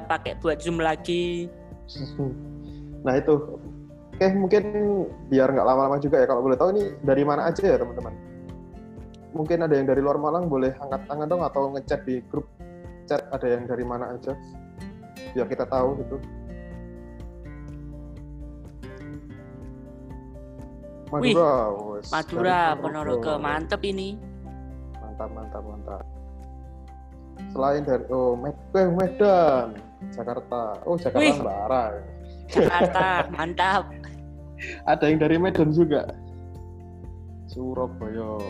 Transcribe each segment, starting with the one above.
pakai buat zoom lagi. Nah itu, oke mungkin biar nggak lama-lama juga ya kalau boleh tahu ini dari mana aja ya teman-teman. Mungkin ada yang dari luar Malang boleh angkat tangan dong atau ngechat di grup chat ada yang dari mana aja biar kita tahu gitu. Wih, Madura, wes. Madura, Ponorogo, mantep ini. Mantap, mantap, mantap. Selain dari oh Med eh, Medan, Jakarta. Oh Jakarta Wih. Mbara. Jakarta, mantap. Ada yang dari Medan juga. Surabaya.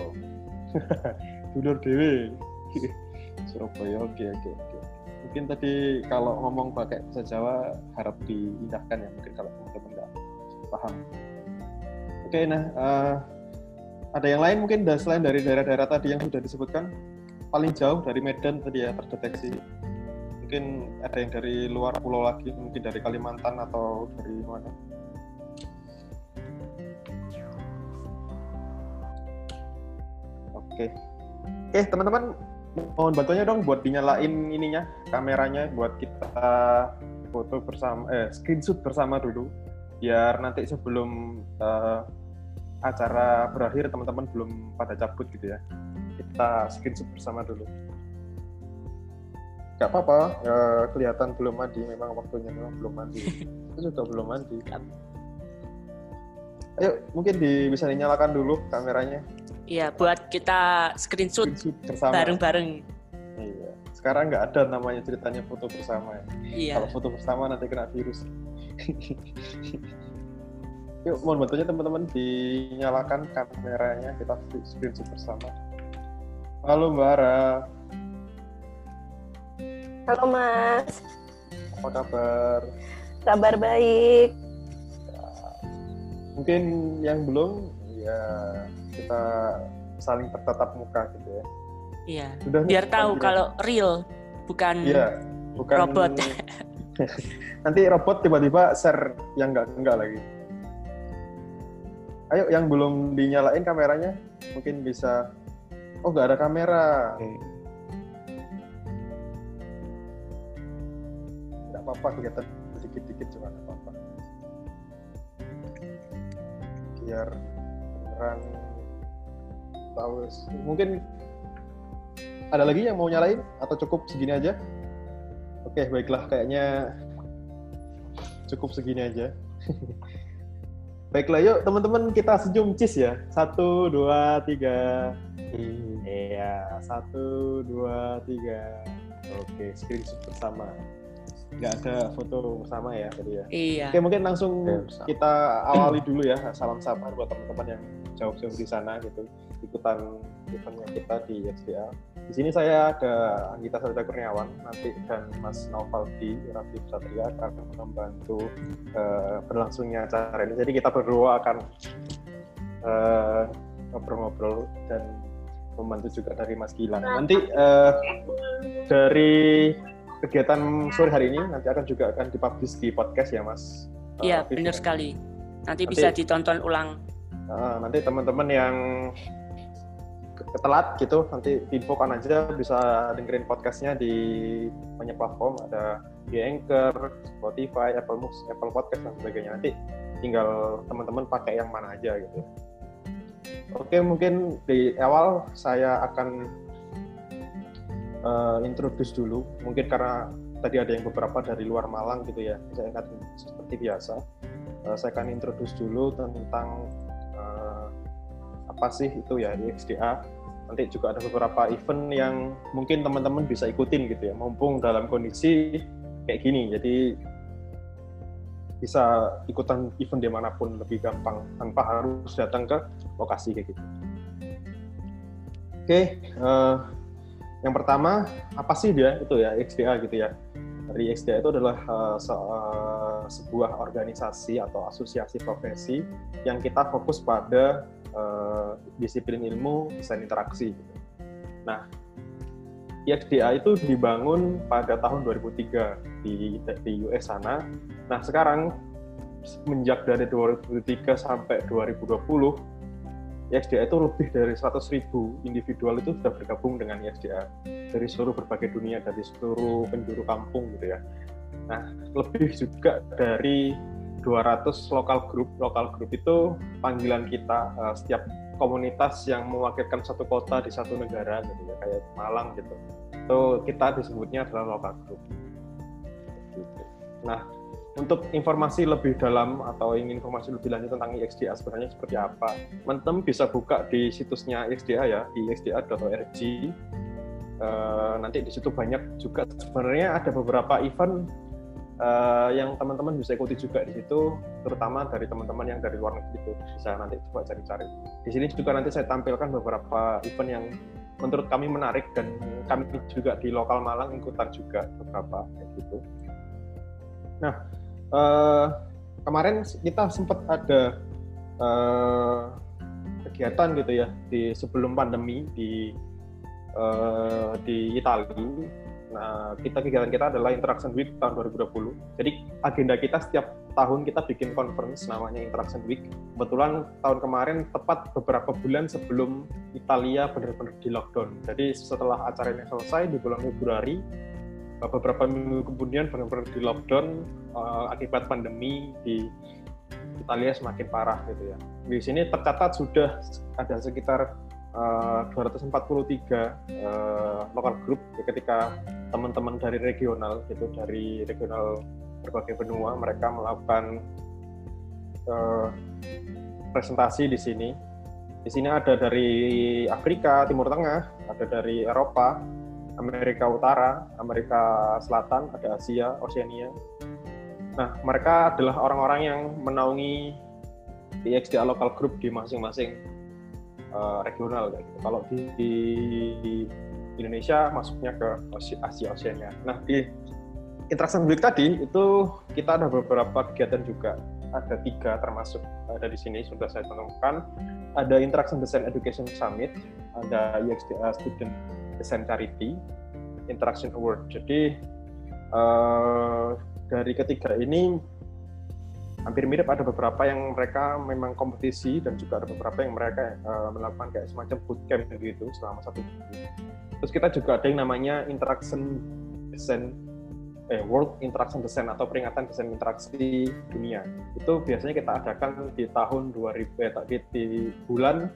Dulur Dewi. Surabaya, oke oke oke. Mungkin tadi kalau ngomong pakai bahasa Jawa harap diindahkan ya mungkin kalau teman-teman nggak paham. Oke, nah eh, ada yang lain mungkin selain dari daerah-daerah tadi yang sudah disebutkan paling jauh dari Medan tadi ya terdeteksi. Mungkin ada yang dari luar pulau lagi, mungkin dari Kalimantan atau dari mana? Oke. Oke, teman-teman mohon bantuannya dong buat dinyalain ininya, kameranya buat kita foto bersama eh screenshot bersama dulu. Biar nanti sebelum eh, acara berakhir teman-teman belum pada cabut gitu ya. Kita screenshot bersama dulu. Gak apa-apa, eh, kelihatan belum mandi, memang waktunya memang belum mandi. Itu sudah belum mandi. Ayo, mungkin di, bisa dinyalakan dulu kameranya. Iya, buat kita screenshot Screenshot bareng-bareng. Iya. Sekarang nggak ada namanya ceritanya foto bersama ya. Iya. Kalau foto bersama nanti kena virus. Yuk, mohon bantunya teman-teman dinyalakan kameranya kita screenshot bersama. Halo Mbak Ara, Halo Mas, apa kabar? kabar baik. Mungkin yang belum, ya kita saling bertatap muka gitu ya. Iya. Sudah nih, Biar tahu panggilan. kalau real bukan Iya, bukan robot. Nanti robot tiba-tiba share yang enggak enggak lagi. Ayo yang belum dinyalain kameranya mungkin bisa Oh, nggak ada kamera. Nggak apa-apa kelihatan dikit-dikit cuma nggak apa-apa. Biar beneran tahu. Mungkin ada lagi yang mau nyalain atau cukup segini aja? Oke, baiklah kayaknya cukup segini aja. baiklah, yuk teman-teman kita senyum cis ya. Satu, dua, tiga. Iya, satu, dua, tiga. Oke, screenshot bersama. Nggak ada foto bersama ya tadi ya. Iya. Oke, mungkin langsung kita awali dulu ya. Salam sapa buat teman-teman yang jauh-jauh di sana gitu. Ikutan eventnya kita di XDA. Di sini saya ada Anggita Sarita Kurniawan, nanti dan Mas Naufal di Raffi Satria akan membantu eh, berlangsungnya acara ini. Jadi kita berdua akan eh, ngobrol-ngobrol dan membantu juga dari Mas Gilang. Nanti eh, dari kegiatan sore hari ini nanti akan juga akan dipublish di podcast ya Mas. Eh, Iya, Raffi. benar sekali. Nanti Nanti- bisa ditonton ulang. Nah, nanti teman-teman yang ke- ketelat gitu nanti infokan aja bisa dengerin podcastnya di banyak platform ada di Anchor, Spotify, Apple Music, Apple Podcast dan sebagainya nanti tinggal teman-teman pakai yang mana aja gitu. Oke mungkin di awal saya akan eh, introduce dulu mungkin karena tadi ada yang beberapa dari luar Malang gitu ya saya akan seperti biasa Eh, saya akan introduce dulu tentang eh, apa sih itu ya di XDA. Nanti juga ada beberapa event yang mungkin teman-teman bisa ikutin gitu ya, mumpung dalam kondisi kayak gini. Jadi bisa ikutan event di mana pun lebih gampang tanpa harus datang ke lokasi kayak gitu. Oke, eh, yang pertama apa sih dia itu ya XDA gitu ya? Dari XDA itu adalah eh, se- eh, sebuah organisasi atau asosiasi profesi yang kita fokus pada eh, disiplin ilmu desain interaksi. Gitu. Nah, IXDA itu dibangun pada tahun 2003 di, di US sana. Nah, sekarang semenjak dari 2003 sampai 2020, IXDA itu lebih dari 100 ribu individual itu sudah bergabung dengan IXDA dari seluruh berbagai dunia, dari seluruh penjuru kampung gitu ya. Nah, lebih juga dari 200 lokal grup. Lokal grup itu panggilan kita uh, setiap komunitas yang mewakilkan satu kota di satu negara gitu ya, kayak Malang gitu. Itu kita disebutnya adalah lokal grup. Nah, untuk informasi lebih dalam atau ingin informasi lebih lanjut tentang IXDA sebenarnya seperti apa, teman-teman bisa buka di situsnya IXDA ya, ixda.org. Uh, nanti di situ banyak juga sebenarnya ada beberapa event uh, yang teman-teman bisa ikuti juga di situ, terutama dari teman-teman yang dari luar negeri itu bisa nanti coba cari-cari. Di sini juga nanti saya tampilkan beberapa event yang menurut kami menarik dan kami juga di lokal Malang ikutan juga beberapa kayak gitu. Nah, uh, kemarin kita sempat ada uh, kegiatan gitu ya di sebelum pandemi di uh, di Italia. Nah, kita kegiatan kita adalah Interaction Week tahun 2020. Jadi agenda kita setiap tahun kita bikin conference namanya Interaction Week. Kebetulan tahun kemarin tepat beberapa bulan sebelum Italia benar-benar di lockdown. Jadi setelah acara ini selesai di bulan Februari, beberapa minggu kemudian benar-benar di lockdown uh, akibat pandemi di Italia semakin parah gitu ya. Di sini tercatat sudah ada sekitar uh, 243 uh, lokal grup ketika teman-teman dari regional gitu dari regional berbagai benua mereka melakukan uh, presentasi di sini. Di sini ada dari Afrika, Timur Tengah, ada dari Eropa, Amerika Utara, Amerika Selatan, ada Asia, Oceania. Nah, mereka adalah orang-orang yang menaungi IXDA local group di masing-masing uh, regional gitu. Kalau di, di, Indonesia masuknya ke Asia Oceania. Nah, di Interaction Week tadi itu kita ada beberapa kegiatan juga. Ada tiga termasuk ada di sini sudah saya temukan. Ada Interaction Design Education Summit, ada IXDA Student Design Charity Interaction Award. Jadi uh, dari ketiga ini hampir mirip ada beberapa yang mereka memang kompetisi dan juga ada beberapa yang mereka uh, melakukan kayak semacam bootcamp gitu selama satu minggu. Terus kita juga ada yang namanya Interaction Design eh, World Interaction Design atau peringatan desain interaksi dunia. Itu biasanya kita adakan di tahun 2000 eh, di, di bulan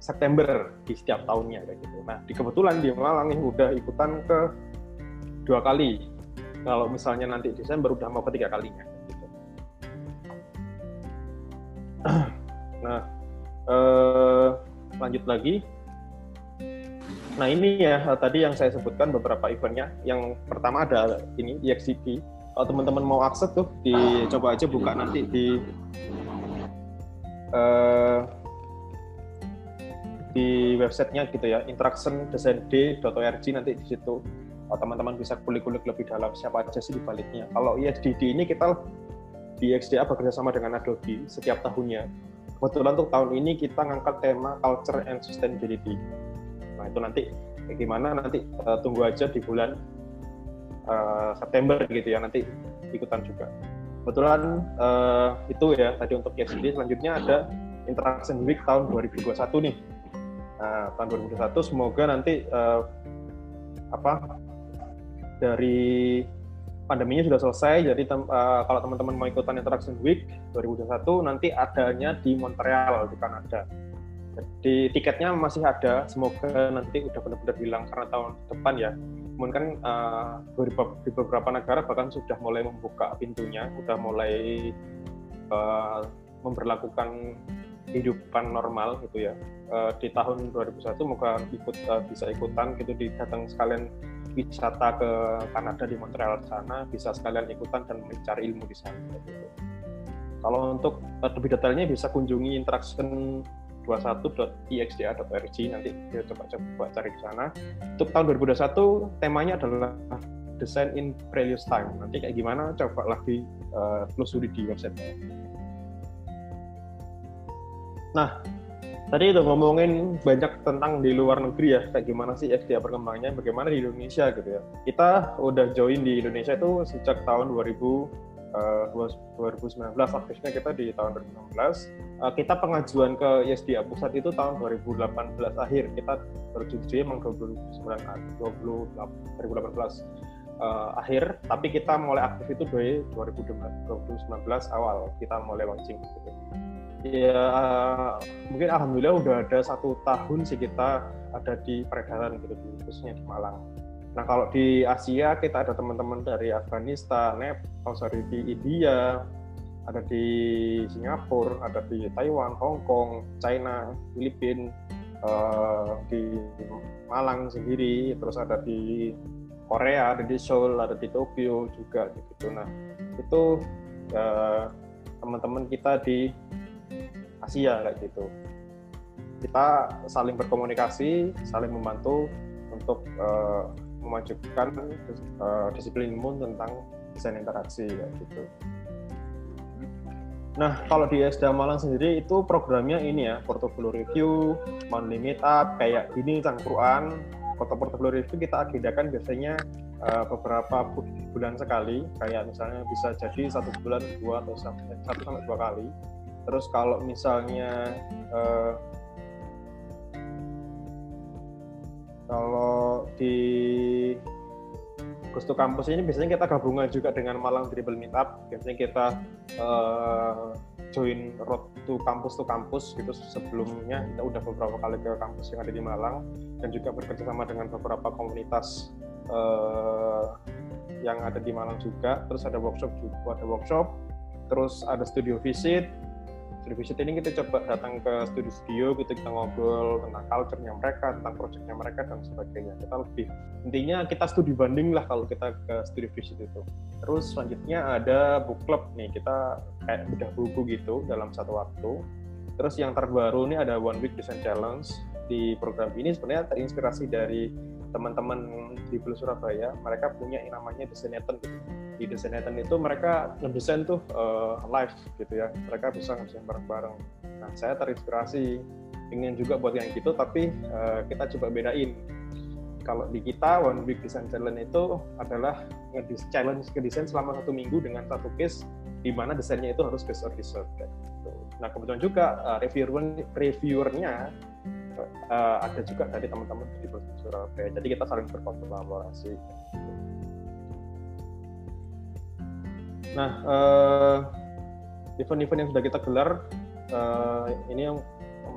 September di setiap tahunnya kayak gitu. Nah, di kebetulan di Malang ini udah ikutan ke dua kali. Kalau misalnya nanti Desember udah mau ketiga kalinya. Gitu. Nah, eh, lanjut lagi. Nah ini ya tadi yang saya sebutkan beberapa eventnya. Yang pertama ada ini EXCP. Kalau teman-teman mau akses tuh, dicoba aja buka nanti di uh, di websitenya gitu ya interactiondesignd.org nanti di situ teman-teman bisa kulik-kulik lebih dalam siapa aja sih di baliknya. Kalau ISDD ini kita di XDA bekerja sama dengan Adobe setiap tahunnya. Kebetulan untuk tahun ini kita ngangkat tema Culture and Sustainability. Nah itu nanti kayak gimana nanti uh, tunggu aja di bulan uh, September gitu ya nanti ikutan juga. Kebetulan uh, itu ya tadi untuk ISDD selanjutnya ada Interaction Week tahun 2021 nih Nah, tahun 2021 semoga nanti uh, apa dari pandeminya sudah selesai. Jadi tem, uh, kalau teman-teman mau ikutan Interaction Week 2021 nanti adanya di Montreal di Kanada. Jadi tiketnya masih ada. Semoga nanti udah benar-benar hilang karena tahun depan ya. Mungkin kan uh, di beberapa negara bahkan sudah mulai membuka pintunya, sudah mulai uh, memperlakukan kehidupan normal gitu ya uh, di tahun 2001 semoga ikut uh, bisa ikutan gitu di datang sekalian wisata ke Kanada di Montreal sana bisa sekalian ikutan dan mencari ilmu di sana. Kalau untuk uh, lebih detailnya bisa kunjungi interaction 21.ixda.org nanti kita coba-coba cari di sana. Untuk tahun 2021 temanya adalah Design in Previous Time. Nanti kayak gimana coba lagi uh, telusuri di website. Nah, tadi udah ngomongin banyak tentang di luar negeri ya, kayak gimana sih FTA perkembangannya, bagaimana di Indonesia gitu ya. Kita udah join di Indonesia itu sejak tahun 2000, uh, 2019, aktifnya kita di tahun 2016. Uh, kita pengajuan ke ISDA pusat itu tahun 2018 akhir, kita baru emang 2019, 2018. uh, akhir, tapi kita mulai aktif itu dari 2019 awal kita mulai launching. Gitu. Ya mungkin alhamdulillah udah ada satu tahun sih kita ada di peredaran gitu, khususnya di Malang. Nah kalau di Asia kita ada teman-teman dari Afghanistan, Nepal, sorry di India, ada di Singapura, ada di Taiwan, Hong Kong, China, Filipina, uh, di Malang sendiri, terus ada di Korea, ada di Seoul, ada di Tokyo juga gitu. Nah itu uh, teman-teman kita di Asia kayak gitu. Kita saling berkomunikasi, saling membantu untuk uh, memajukan uh, disiplin ilmu tentang desain interaksi kayak gitu. Nah, kalau di SDA Malang sendiri itu programnya ini ya, portfolio review, monthly meetup, kayak gini cangkruan. Foto portfolio review kita agendakan biasanya uh, beberapa bulan sekali, kayak misalnya bisa jadi satu bulan dua atau satu sampai dua kali. Terus kalau misalnya uh, kalau di Gusto Kampus ini biasanya kita gabungan juga dengan Malang Dribble Meetup. Biasanya kita uh, join road to kampus to kampus gitu sebelumnya kita udah beberapa kali ke kampus yang ada di Malang dan juga bekerjasama dengan beberapa komunitas uh, yang ada di Malang juga. Terus ada workshop juga ada workshop. Terus ada studio visit visit ini kita coba datang ke studio-studio gitu kita ngobrol tentang culture-nya mereka tentang project-nya mereka dan sebagainya. Kita lebih intinya kita studi banding lah kalau kita ke studio visit itu. Terus selanjutnya ada book club nih kita kayak bedah buku gitu dalam satu waktu. Terus yang terbaru ini ada one week design challenge. Di program ini sebenarnya terinspirasi dari teman-teman di Bulu Surabaya. Mereka punya yang namanya Designaton gitu di Designaton itu mereka ngedesain tuh uh, live gitu ya mereka bisa ngedesain bareng-bareng nah saya terinspirasi ingin juga buat yang gitu tapi uh, kita coba bedain kalau di kita One Week Design Challenge itu adalah nge challenge ke desain selama satu minggu dengan satu case di mana desainnya itu harus based on research. Gitu. Nah kebetulan juga uh, reviewer reviewernya uh, ada juga dari teman-teman di Surabaya. Jadi kita saling berkolaborasi. Nah, uh, event-event yang sudah kita gelar uh, ini yang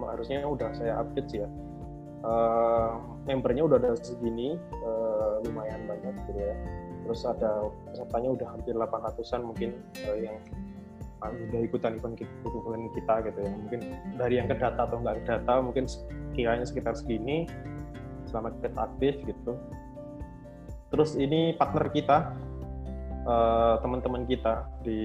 harusnya udah saya update sih ya. Uh, membernya udah ada segini, uh, lumayan banyak gitu ya. Terus ada pesertanya udah hampir 800-an mungkin uh, yang udah ikutan event event kita gitu ya mungkin dari yang ke data atau nggak ke data mungkin kiranya sekitar segini selama kita aktif gitu terus ini partner kita uh, teman-teman kita di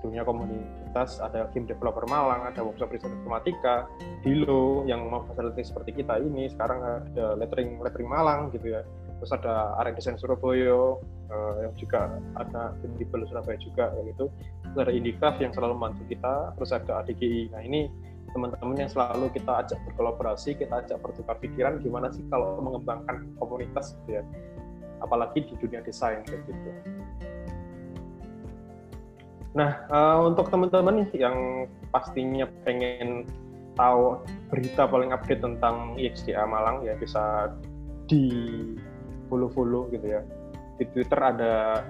dunia komunitas ada game developer Malang ada workshop riset informatika Dilo yang mau fasilitasi seperti kita ini sekarang ada lettering lettering Malang gitu ya. Terus ada area desain Surabaya uh, yang juga ada di Surabaya juga gitu. Terus ada yang selalu membantu kita terus ada ADGI nah ini teman-teman yang selalu kita ajak berkolaborasi kita ajak bertukar pikiran gimana sih kalau mengembangkan komunitas gitu ya? Apalagi di dunia desain kayak gitu nah uh, untuk teman-teman yang pastinya pengen tahu berita paling update tentang IXDA Malang ya bisa di follow-follow gitu ya. Di Twitter ada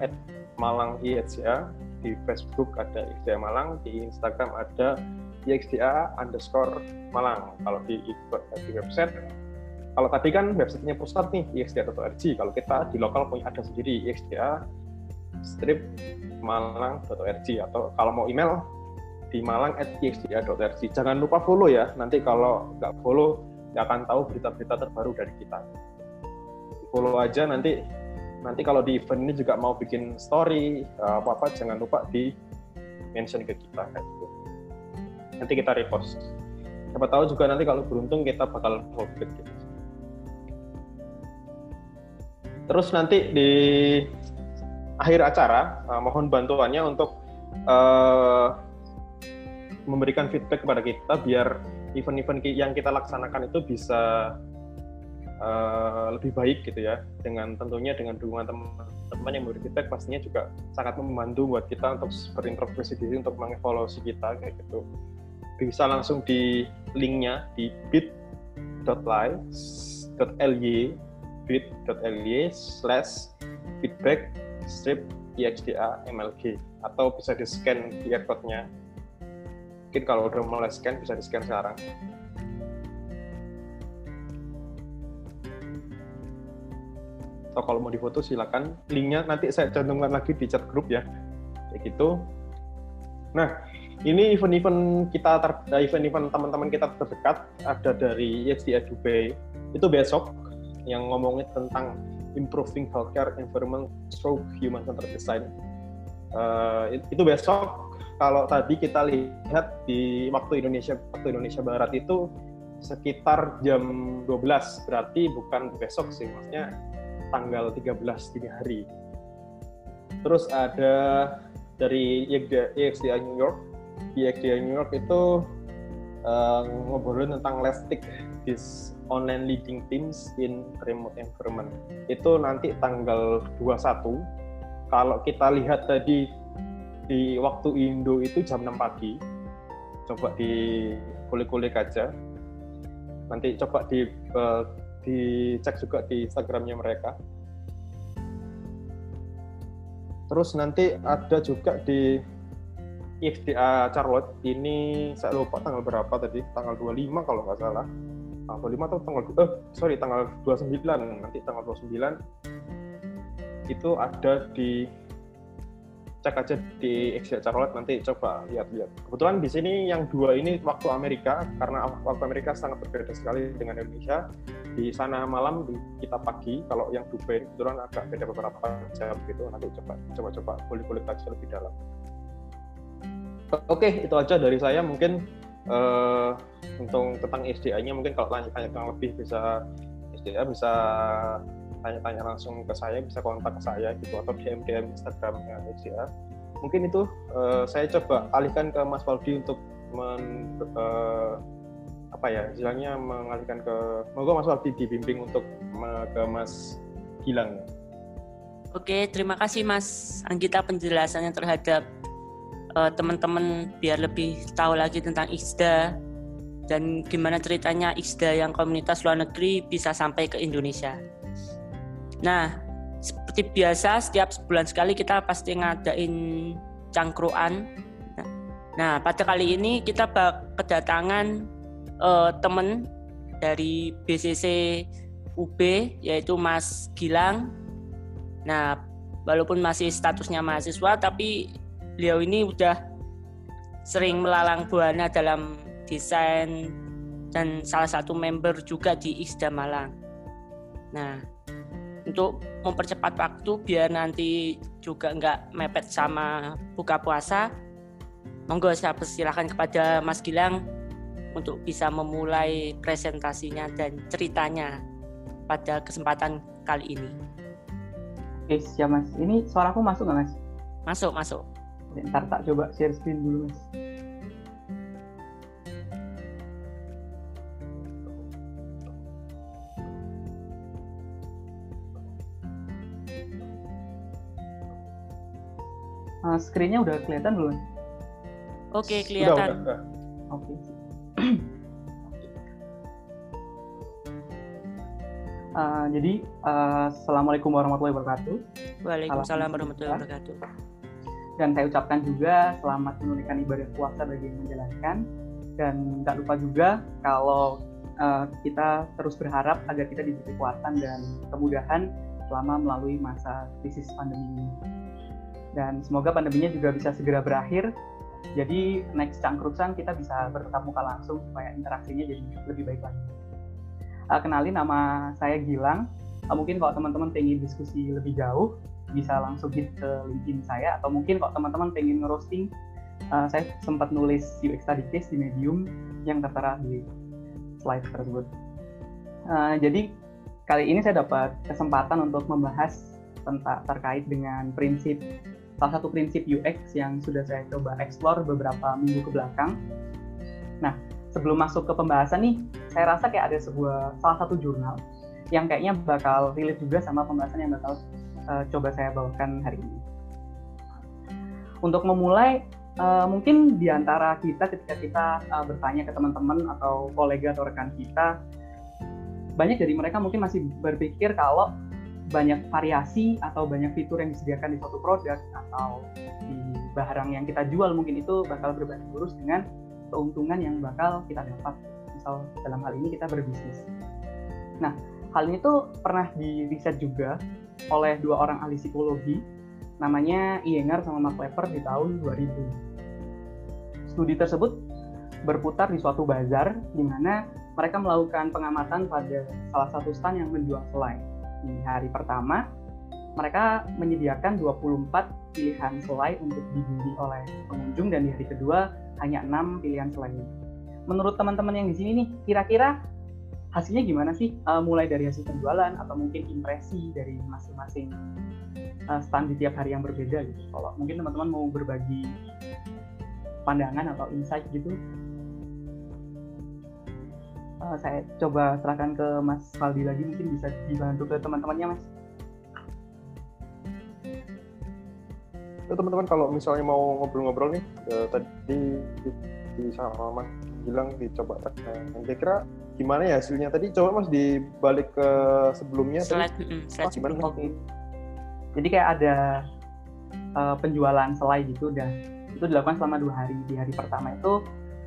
@malang IXDA, di Facebook ada IXDA Malang, di Instagram ada IXDA underscore Malang. Kalau di, di website, kalau tadi kan websitenya pusat nih ixda.org. Kalau kita di lokal punya ada sendiri IXDA strip malang.org atau kalau mau email di malang at. Jangan lupa follow ya. Nanti kalau nggak follow nggak akan tahu berita-berita terbaru dari kita follow aja nanti nanti kalau di event ini juga mau bikin story eh, apa apa jangan lupa di mention ke kita gitu nanti kita repost siapa tahu juga nanti kalau beruntung kita bakal update gitu terus nanti di akhir acara uh, mohon bantuannya untuk uh, memberikan feedback kepada kita biar event-event yang kita laksanakan itu bisa uh, lebih baik gitu ya. Dengan tentunya dengan dukungan teman-teman yang memberi feedback pastinya juga sangat membantu buat kita untuk berintrospeksi diri untuk mengevaluasi kita kayak gitu. Bisa langsung di linknya di bit.ly bit.ly bit.ly slash feedback strip IXDA MLG atau bisa di scan QR code-nya. Mungkin kalau udah mulai scan bisa di scan sekarang. Atau kalau mau difoto silakan. Linknya nanti saya cantumkan lagi di chat grup ya. Kayak gitu. Nah ini event-event kita event-event teman-teman kita terdekat. Ada dari EXDA Dubai itu besok yang ngomongin tentang improving healthcare environment through human centered design uh, itu besok kalau tadi kita lihat di waktu Indonesia waktu Indonesia Barat itu sekitar jam 12 berarti bukan besok sih maksudnya tanggal 13 dini hari. Terus ada dari EXDA New York. EXDA New York itu uh, ngobrolin tentang Take this online leading teams in remote environment. Itu nanti tanggal 21. Kalau kita lihat tadi di waktu Indo itu jam 6 pagi. Coba di kulik-kulik aja. Nanti coba di uh, dicek juga di Instagramnya mereka. Terus nanti ada juga di IFDA Charlotte ini saya lupa tanggal berapa tadi, tanggal 25 kalau nggak salah. Tanggal 25 atau tanggal eh sorry tanggal 29 nanti tanggal 29 itu ada di cek aja di Exia Charlotte nanti coba lihat-lihat. Kebetulan di sini yang dua ini waktu Amerika karena waktu Amerika sangat berbeda sekali dengan Indonesia. Di sana malam, kita pagi. Kalau yang Dubai kebetulan agak beda beberapa jam gitu. Nanti coba coba-coba kulik-kulik aja lebih dalam. Oke, itu aja dari saya. Mungkin uh, untuk tentang SDA-nya mungkin kalau tanya-tanya lebih bisa SDA bisa tanya-tanya langsung ke saya bisa kontak ke saya gitu atau DM DM Instagramnya ya mungkin itu uh, saya coba alihkan ke Mas Waldi untuk men, uh, apa ya istilahnya mengalihkan ke moga Mas Waldi dibimbing untuk ke Mas Gilang. Oke terima kasih Mas Anggita penjelasannya terhadap uh, teman-teman biar lebih tahu lagi tentang ISDA dan gimana ceritanya ISDA yang komunitas luar negeri bisa sampai ke Indonesia. Nah, seperti biasa setiap sebulan sekali kita pasti ngadain cangkruan. Nah, pada kali ini kita kedatangan uh, teman dari BCC UB yaitu Mas Gilang. Nah, walaupun masih statusnya mahasiswa tapi beliau ini udah sering melalang buana dalam desain dan salah satu member juga di ISDA Malang. Nah, untuk mempercepat waktu biar nanti juga nggak mepet sama buka puasa monggo saya persilahkan kepada Mas Gilang untuk bisa memulai presentasinya dan ceritanya pada kesempatan kali ini. Oke, siap Mas. Ini suaraku masuk nggak Mas? Masuk, masuk. Ntar tak coba share screen dulu Mas. uh, screen-nya udah kelihatan belum? Oke, kelihatan. Oke. uh, jadi, uh, Assalamualaikum warahmatullahi wabarakatuh. Waalaikumsalam warahmatullahi wabarakatuh. Dan saya ucapkan juga selamat menunaikan ibadah puasa bagi yang menjalankan. Dan tak lupa juga kalau uh, kita terus berharap agar kita diberi kekuatan dan kemudahan selama melalui masa krisis pandemi ini dan semoga pandeminya juga bisa segera berakhir. Jadi next cangkrusan kita bisa bertatap muka langsung supaya interaksinya jadi lebih baik lagi. Uh, kenalin nama saya Gilang. Uh, mungkin kalau teman-teman pengen diskusi lebih jauh bisa langsung hit ke LinkedIn saya atau mungkin kalau teman-teman pengen ngerosting uh, saya sempat nulis UX study case di Medium yang tertera di slide tersebut. Uh, jadi kali ini saya dapat kesempatan untuk membahas tentang terkait dengan prinsip salah satu prinsip UX yang sudah saya coba explore beberapa minggu ke belakang. Nah, sebelum masuk ke pembahasan nih, saya rasa kayak ada sebuah salah satu jurnal yang kayaknya bakal relate juga sama pembahasan yang bakal uh, coba saya bawakan hari ini. Untuk memulai, uh, mungkin di antara kita ketika kita uh, bertanya ke teman-teman atau kolega atau rekan kita, banyak dari mereka mungkin masih berpikir kalau banyak variasi atau banyak fitur yang disediakan di suatu produk atau di barang yang kita jual mungkin itu bakal berbanding lurus dengan keuntungan yang bakal kita dapat. Misal dalam hal ini kita berbisnis. Nah, hal ini tuh pernah di riset juga oleh dua orang ahli psikologi namanya Iyengar sama Mark di tahun 2000. Studi tersebut berputar di suatu bazar di mana mereka melakukan pengamatan pada salah satu stand yang menjual selai. Di hari pertama, mereka menyediakan 24 pilihan selai untuk dibeli oleh pengunjung dan di hari kedua hanya 6 pilihan selai. Menurut teman-teman yang di sini nih, kira-kira hasilnya gimana sih? Uh, mulai dari hasil penjualan atau mungkin impresi dari masing-masing uh, stand di tiap hari yang berbeda gitu. Kalau mungkin teman-teman mau berbagi pandangan atau insight gitu, uh, saya coba serahkan ke Mas Faldi lagi mungkin bisa dibantu ke teman-temannya Mas. Ya, teman-teman kalau misalnya mau ngobrol-ngobrol nih ya, tadi di sama Mas bilang dicoba kira-kira gimana ya hasilnya tadi coba Mas dibalik ke sebelumnya slide, tadi, mm, slide gimana? Oke. Jadi kayak ada uh, penjualan selai gitu dan itu dilakukan selama dua hari. Di hari pertama itu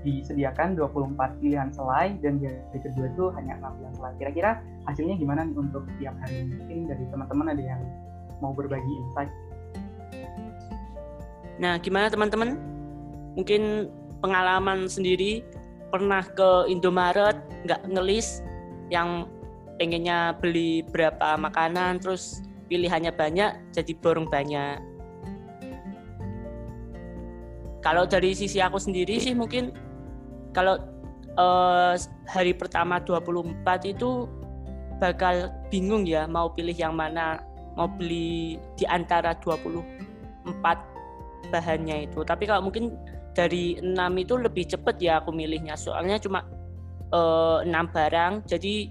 disediakan 24 pilihan selai dan di hari kedua itu hanya 6 pilihan selai. Kira-kira hasilnya gimana nih untuk tiap hari? Mungkin dari teman-teman ada yang mau berbagi insight. Nah, gimana teman-teman? Mungkin pengalaman sendiri pernah ke Indomaret nggak ngelis yang pengennya beli berapa makanan terus pilihannya banyak jadi borong banyak. Kalau dari sisi aku sendiri sih mungkin kalau uh, hari pertama 24 itu bakal bingung ya mau pilih yang mana mau beli di antara 24 bahannya itu tapi kalau mungkin dari 6 itu lebih cepet ya aku milihnya soalnya cuma uh, 6 barang jadi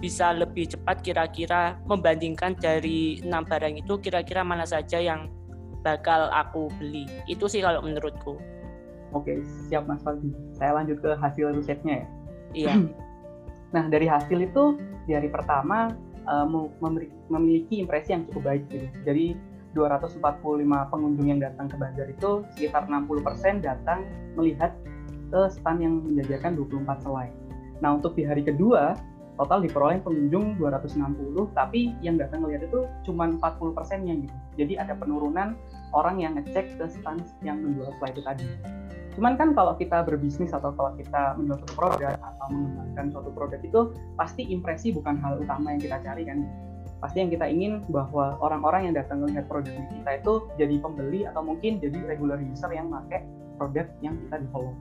bisa lebih cepat kira-kira membandingkan dari 6 barang itu kira-kira mana saja yang bakal aku beli itu sih kalau menurutku Oke, siap Mas Faldi. Saya lanjut ke hasil risetnya ya. Iya. Nah, dari hasil itu di hari pertama uh, memiliki impresi yang cukup baik gitu. Jadi 245 pengunjung yang datang ke bazar itu sekitar 60% datang melihat ke stand yang menjajakan 24 selai. Nah, untuk di hari kedua total diperoleh pengunjung 260 tapi yang datang melihat itu cuma 40 persennya gitu. Jadi ada penurunan orang yang ngecek ke stand yang menjual selai itu tadi. Cuman kan kalau kita berbisnis atau kalau kita menjual suatu produk atau mengembangkan suatu produk itu pasti impresi bukan hal utama yang kita cari kan. Pasti yang kita ingin bahwa orang-orang yang datang melihat produk kita itu jadi pembeli atau mungkin jadi regular user yang pakai produk yang kita develop.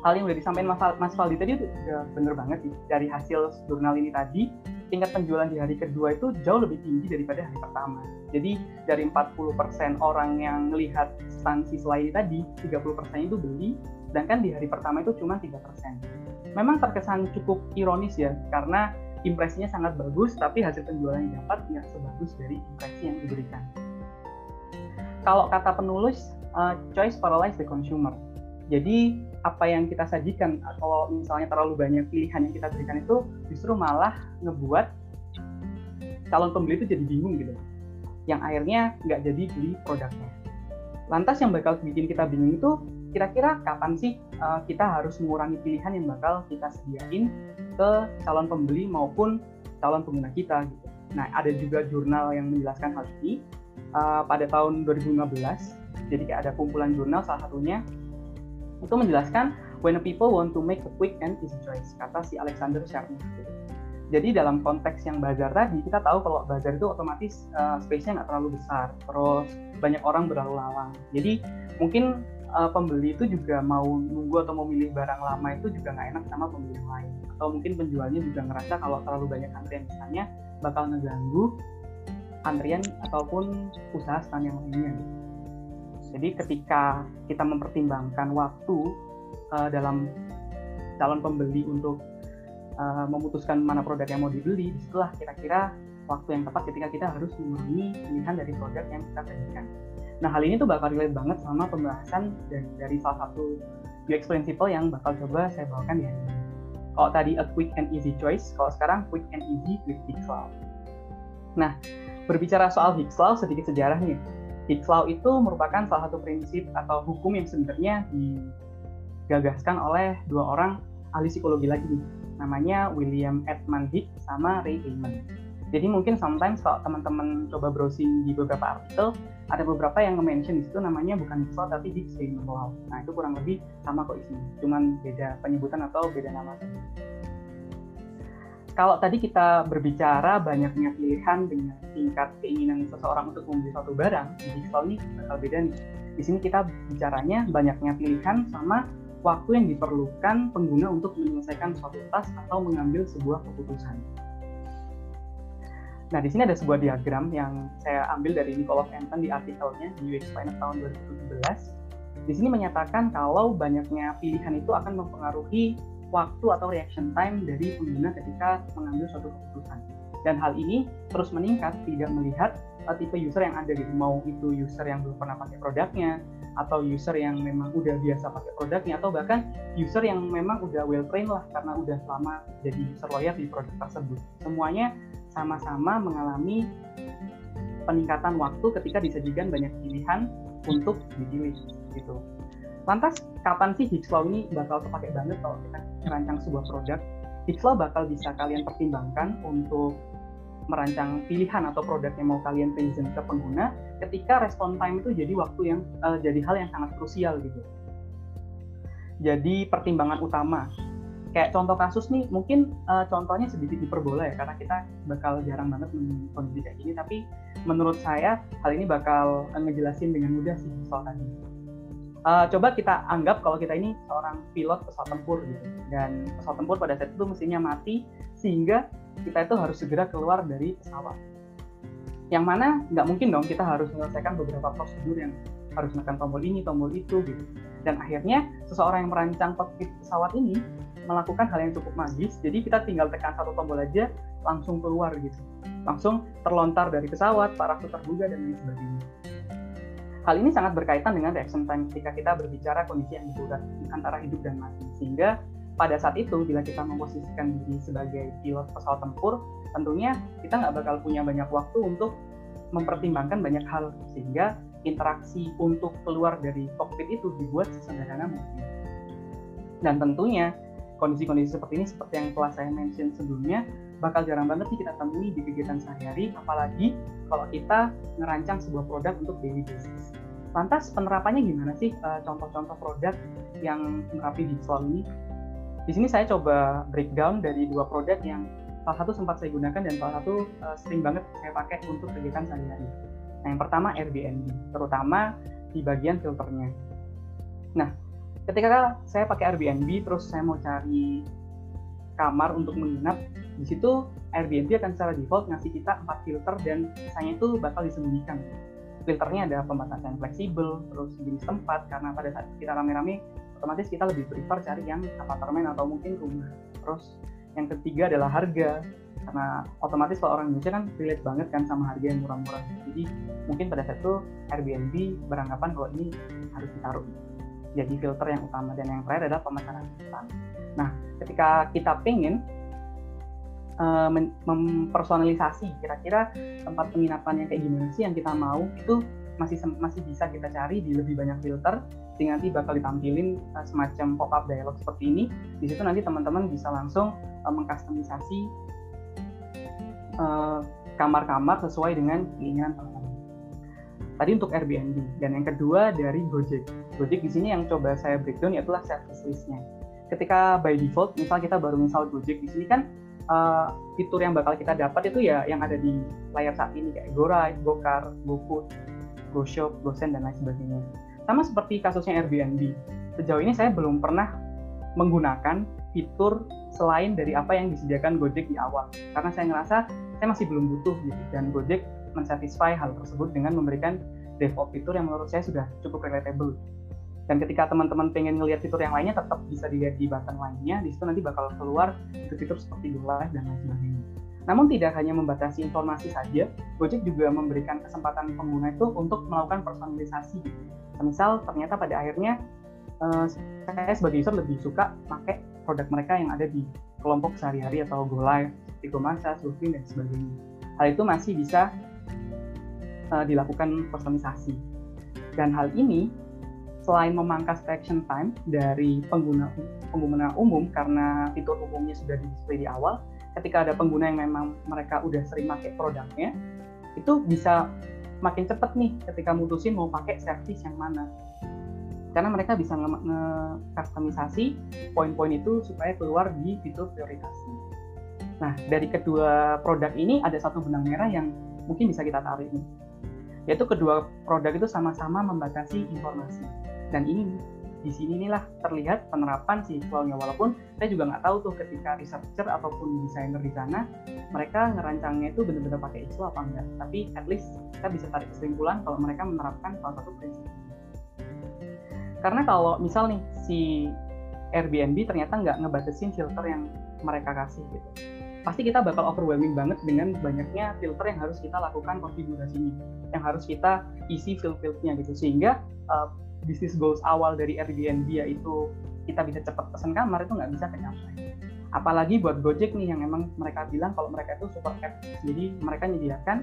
Hal yang udah disampaikan Mas, Mas Faldi tadi udah bener banget sih. Dari hasil jurnal ini tadi, tingkat penjualan di hari kedua itu jauh lebih tinggi daripada hari pertama. Jadi dari 40% orang yang melihat stansi selain tadi, 30% itu beli, sedangkan di hari pertama itu cuma 3%. Memang terkesan cukup ironis ya, karena impresinya sangat bagus, tapi hasil penjualan yang dapat tidak sebagus dari impresi yang diberikan. Kalau kata penulis, uh, choice paralyze the consumer. Jadi apa yang kita sajikan kalau misalnya terlalu banyak pilihan yang kita berikan itu justru malah ngebuat calon pembeli itu jadi bingung gitu yang akhirnya nggak jadi beli produknya lantas yang bakal bikin kita bingung itu kira-kira kapan sih uh, kita harus mengurangi pilihan yang bakal kita sediain ke calon pembeli maupun calon pengguna kita gitu? Nah ada juga jurnal yang menjelaskan hal ini uh, pada tahun 2015 jadi kayak ada kumpulan jurnal salah satunya itu menjelaskan when people want to make a quick and easy choice kata si Alexander Sharma. Jadi dalam konteks yang bazar tadi kita tahu kalau bazar itu otomatis uh, space-nya nggak terlalu besar terus banyak orang berlalu lalang. Jadi mungkin uh, pembeli itu juga mau nunggu atau mau milih barang lama itu juga nggak enak sama pembeli yang lain atau mungkin penjualnya juga ngerasa kalau terlalu banyak antrian misalnya bakal ngeganggu antrian ataupun usaha stand yang lainnya jadi ketika kita mempertimbangkan waktu uh, dalam calon pembeli untuk uh, memutuskan mana produk yang mau dibeli, di situlah kira-kira waktu yang tepat ketika kita harus mengurangi pilihan dari produk yang kita sajikan. Nah hal ini tuh bakal relate banget sama pembahasan dari, dari salah satu UX principle yang bakal coba saya bawakan ini. Kalau tadi a quick and easy choice, kalau sekarang quick and easy with Higgs Law. Nah, berbicara soal Higgs Law, sedikit sejarah nih. Higgs itu merupakan salah satu prinsip atau hukum yang sebenarnya digagaskan oleh dua orang ahli psikologi lagi nih. Namanya William Edmund Higgs sama Ray Heyman. Jadi mungkin sometimes kalau teman-teman coba browsing di beberapa artikel, ada beberapa yang nge-mention di situ namanya bukan Law tapi Heyman Law. Nah itu kurang lebih sama kok isinya, cuman beda penyebutan atau beda nama. Kalau tadi kita berbicara banyaknya pilihan dengan tingkat keinginan seseorang untuk membeli suatu barang, di Law ini bakal beda nih. Di sini kita bicaranya banyaknya pilihan sama waktu yang diperlukan pengguna untuk menyelesaikan suatu task atau mengambil sebuah keputusan. Nah, di sini ada sebuah diagram yang saya ambil dari Nicholas Anton di artikelnya di UX Finance tahun 2017. Di sini menyatakan kalau banyaknya pilihan itu akan mempengaruhi waktu atau reaction time dari pengguna ketika mengambil suatu keputusan. Dan hal ini terus meningkat tidak melihat uh, tipe user yang ada gitu, mau itu user yang belum pernah pakai produknya, atau user yang memang udah biasa pakai produknya, atau bahkan user yang memang udah well trained lah karena udah lama jadi user loyal di produk tersebut. Semuanya sama-sama mengalami peningkatan waktu ketika disajikan banyak pilihan untuk dipilih gitu. Lantas kapan sih Higgs ini bakal terpakai banget kalau kita merancang sebuah produk? Higgs bakal bisa kalian pertimbangkan untuk merancang pilihan atau produk yang mau kalian present ke pengguna ketika respon time itu jadi waktu yang uh, jadi hal yang sangat krusial gitu. Jadi pertimbangan utama kayak contoh kasus nih mungkin uh, contohnya sedikit diperbola ya karena kita bakal jarang banget kondisi kayak gini. Tapi menurut saya hal ini bakal ngejelasin dengan mudah sih soal tadi. Uh, coba kita anggap kalau kita ini seorang pilot pesawat tempur gitu. Dan pesawat tempur pada saat itu mesinnya mati sehingga kita itu harus segera keluar dari pesawat. Yang mana nggak mungkin dong kita harus menyelesaikan beberapa prosedur yang harus menekan tombol ini tombol itu gitu. Dan akhirnya seseorang yang merancang kokpit pesawat ini melakukan hal yang cukup magis jadi kita tinggal tekan satu tombol aja langsung keluar gitu. Langsung terlontar dari pesawat parasut terbuka dan lain sebagainya. Hal ini sangat berkaitan dengan reaction time ketika kita berbicara kondisi yang darurat antara hidup dan mati. Sehingga pada saat itu bila kita memposisikan diri sebagai pilot pesawat tempur tentunya kita nggak bakal punya banyak waktu untuk mempertimbangkan banyak hal. Sehingga interaksi untuk keluar dari kokpit itu dibuat sesederhana mungkin. Dan tentunya kondisi-kondisi seperti ini seperti yang telah saya mention sebelumnya bakal jarang banget sih kita temui di kegiatan sehari-hari apalagi kalau kita ngerancang sebuah produk untuk daily basis. Lantas penerapannya gimana sih uh, contoh-contoh produk yang menerapi digital ini? Di sini saya coba breakdown dari dua produk yang salah satu sempat saya gunakan dan salah satu uh, sering banget saya pakai untuk kegiatan sehari-hari. Nah, yang pertama Airbnb, terutama di bagian filternya. Nah, ketika saya pakai Airbnb terus saya mau cari kamar untuk menginap di situ Airbnb akan secara default ngasih kita empat filter dan sisanya itu bakal disembunyikan. Filternya ada pembatasan fleksibel terus jenis tempat karena pada saat kita rame-rame otomatis kita lebih prefer cari yang apartemen atau mungkin rumah. Terus yang ketiga adalah harga karena otomatis kalau orang Indonesia kan relate banget kan sama harga yang murah-murah. Jadi mungkin pada saat itu Airbnb beranggapan kalau ini harus ditaruh jadi filter yang utama dan yang terakhir adalah pemasaran instan. Nah, ketika kita pengen uh, mempersonalisasi kira-kira tempat penginapan yang kayak gimana sih yang kita mau itu masih masih bisa kita cari di lebih banyak filter sehingga nanti bakal ditampilin uh, semacam pop up dialog seperti ini di situ nanti teman-teman bisa langsung uh, mengkustomisasi kamar-kamar uh, sesuai dengan keinginan teman-teman Tadi untuk Airbnb dan yang kedua dari Gojek. Gojek di sini yang coba saya breakdown yaitu service listnya. Ketika by default, misal kita baru misal Gojek di sini kan uh, fitur yang bakal kita dapat itu ya yang ada di layar saat ini kayak GoRide, GoCar, GoFood, GoShop, GoSend dan lain sebagainya. Sama seperti kasusnya Airbnb. Sejauh ini saya belum pernah menggunakan fitur selain dari apa yang disediakan Gojek di awal. Karena saya ngerasa saya masih belum butuh gitu dan Gojek mensatisfy hal tersebut dengan memberikan default fitur yang menurut saya sudah cukup relatable. Dan ketika teman-teman pengen ngelihat fitur yang lainnya, tetap bisa dilihat di button lainnya. Di situ nanti bakal keluar fitur-fitur seperti Go Live dan lain sebagainya. Namun tidak hanya membatasi informasi saja, Gojek juga memberikan kesempatan pengguna itu untuk melakukan personalisasi. Misal ternyata pada akhirnya uh, saya sebagai user lebih suka pakai produk mereka yang ada di kelompok sehari-hari atau go live seperti go masa, surfing dan sebagainya. Hal itu masih bisa uh, dilakukan personalisasi. Dan hal ini selain memangkas reaction time dari pengguna pengguna umum karena fitur umumnya sudah di di awal, ketika ada pengguna yang memang mereka udah sering pakai produknya, itu bisa makin cepat nih ketika mutusin mau pakai service yang mana karena mereka bisa nge-customisasi poin-poin itu supaya keluar di fitur prioritasi. Nah, dari kedua produk ini ada satu benang merah yang mungkin bisa kita tarik nih. Yaitu kedua produk itu sama-sama membatasi informasi. Dan ini di sini inilah terlihat penerapan si flow-nya walaupun saya juga nggak tahu tuh ketika researcher ataupun desainer di sana mereka ngerancangnya itu benar-benar pakai ISO apa enggak. Tapi at least kita bisa tarik kesimpulan kalau mereka menerapkan salah satu prinsip. Karena kalau misal nih si Airbnb ternyata nggak ngebatasin filter yang mereka kasih gitu pasti kita bakal overwhelming banget dengan banyaknya filter yang harus kita lakukan konfigurasinya yang harus kita isi field-fieldnya gitu sehingga uh, bisnis goals awal dari Airbnb yaitu kita bisa cepat pesan kamar itu nggak bisa tercapai. Apalagi buat Gojek nih yang memang mereka bilang kalau mereka itu super app, jadi mereka menyediakan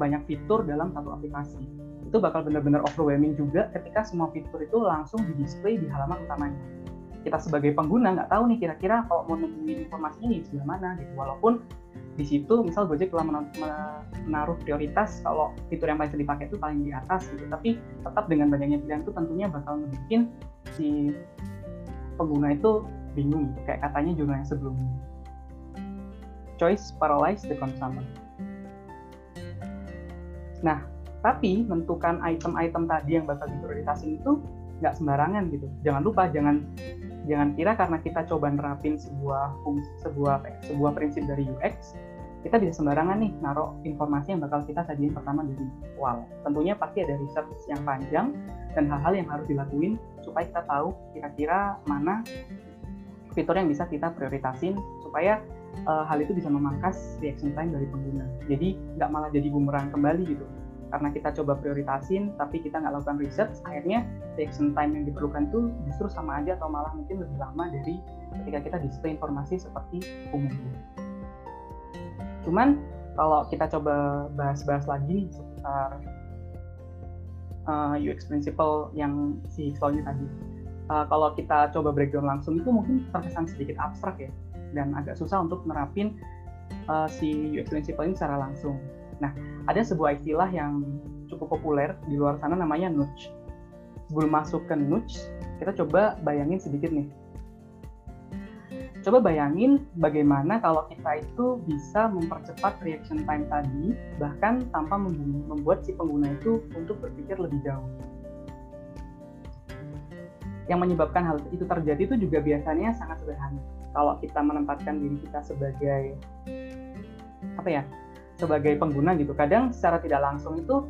banyak fitur dalam satu aplikasi. Itu bakal benar-benar overwhelming juga ketika semua fitur itu langsung di display di halaman utamanya. Kita sebagai pengguna nggak tahu nih kira-kira kalau mau nemuin informasi ini sebelah mana gitu. Walaupun di situ misal Gojek telah menaruh prioritas kalau fitur yang paling sering dipakai itu paling di atas gitu tapi tetap dengan banyaknya pilihan itu tentunya bakal ngebikin si pengguna itu bingung gitu. kayak katanya jurnal yang sebelumnya choice paralyze the consumer nah tapi menentukan item-item tadi yang bakal diprioritasin itu nggak sembarangan gitu jangan lupa jangan jangan kira karena kita coba nerapin sebuah fungsi sebuah sebuah prinsip dari UX kita bisa sembarangan nih naruh informasi yang bakal kita sajiin pertama dari awal. Tentunya pasti ada research yang panjang dan hal-hal yang harus dilakuin supaya kita tahu kira-kira mana fitur yang bisa kita prioritasin supaya uh, hal itu bisa memangkas reaction time dari pengguna. Jadi nggak malah jadi bumerang kembali gitu karena kita coba prioritasin tapi kita nggak lakukan research akhirnya reaction time yang diperlukan tuh justru sama aja atau malah mungkin lebih lama dari ketika kita display informasi seperti umumnya cuman kalau kita coba bahas-bahas lagi seputar uh, UX principle yang si Xlow-nya tadi uh, kalau kita coba breakdown langsung itu mungkin terkesan sedikit abstrak ya dan agak susah untuk nerapin uh, si UX principle ini secara langsung Nah, ada sebuah istilah yang cukup populer di luar sana namanya nudge. Sebelum masuk ke nudge, kita coba bayangin sedikit nih. Coba bayangin bagaimana kalau kita itu bisa mempercepat reaction time tadi, bahkan tanpa membuat si pengguna itu untuk berpikir lebih jauh. Yang menyebabkan hal itu terjadi itu juga biasanya sangat sederhana. Kalau kita menempatkan diri kita sebagai apa ya sebagai pengguna gitu kadang secara tidak langsung itu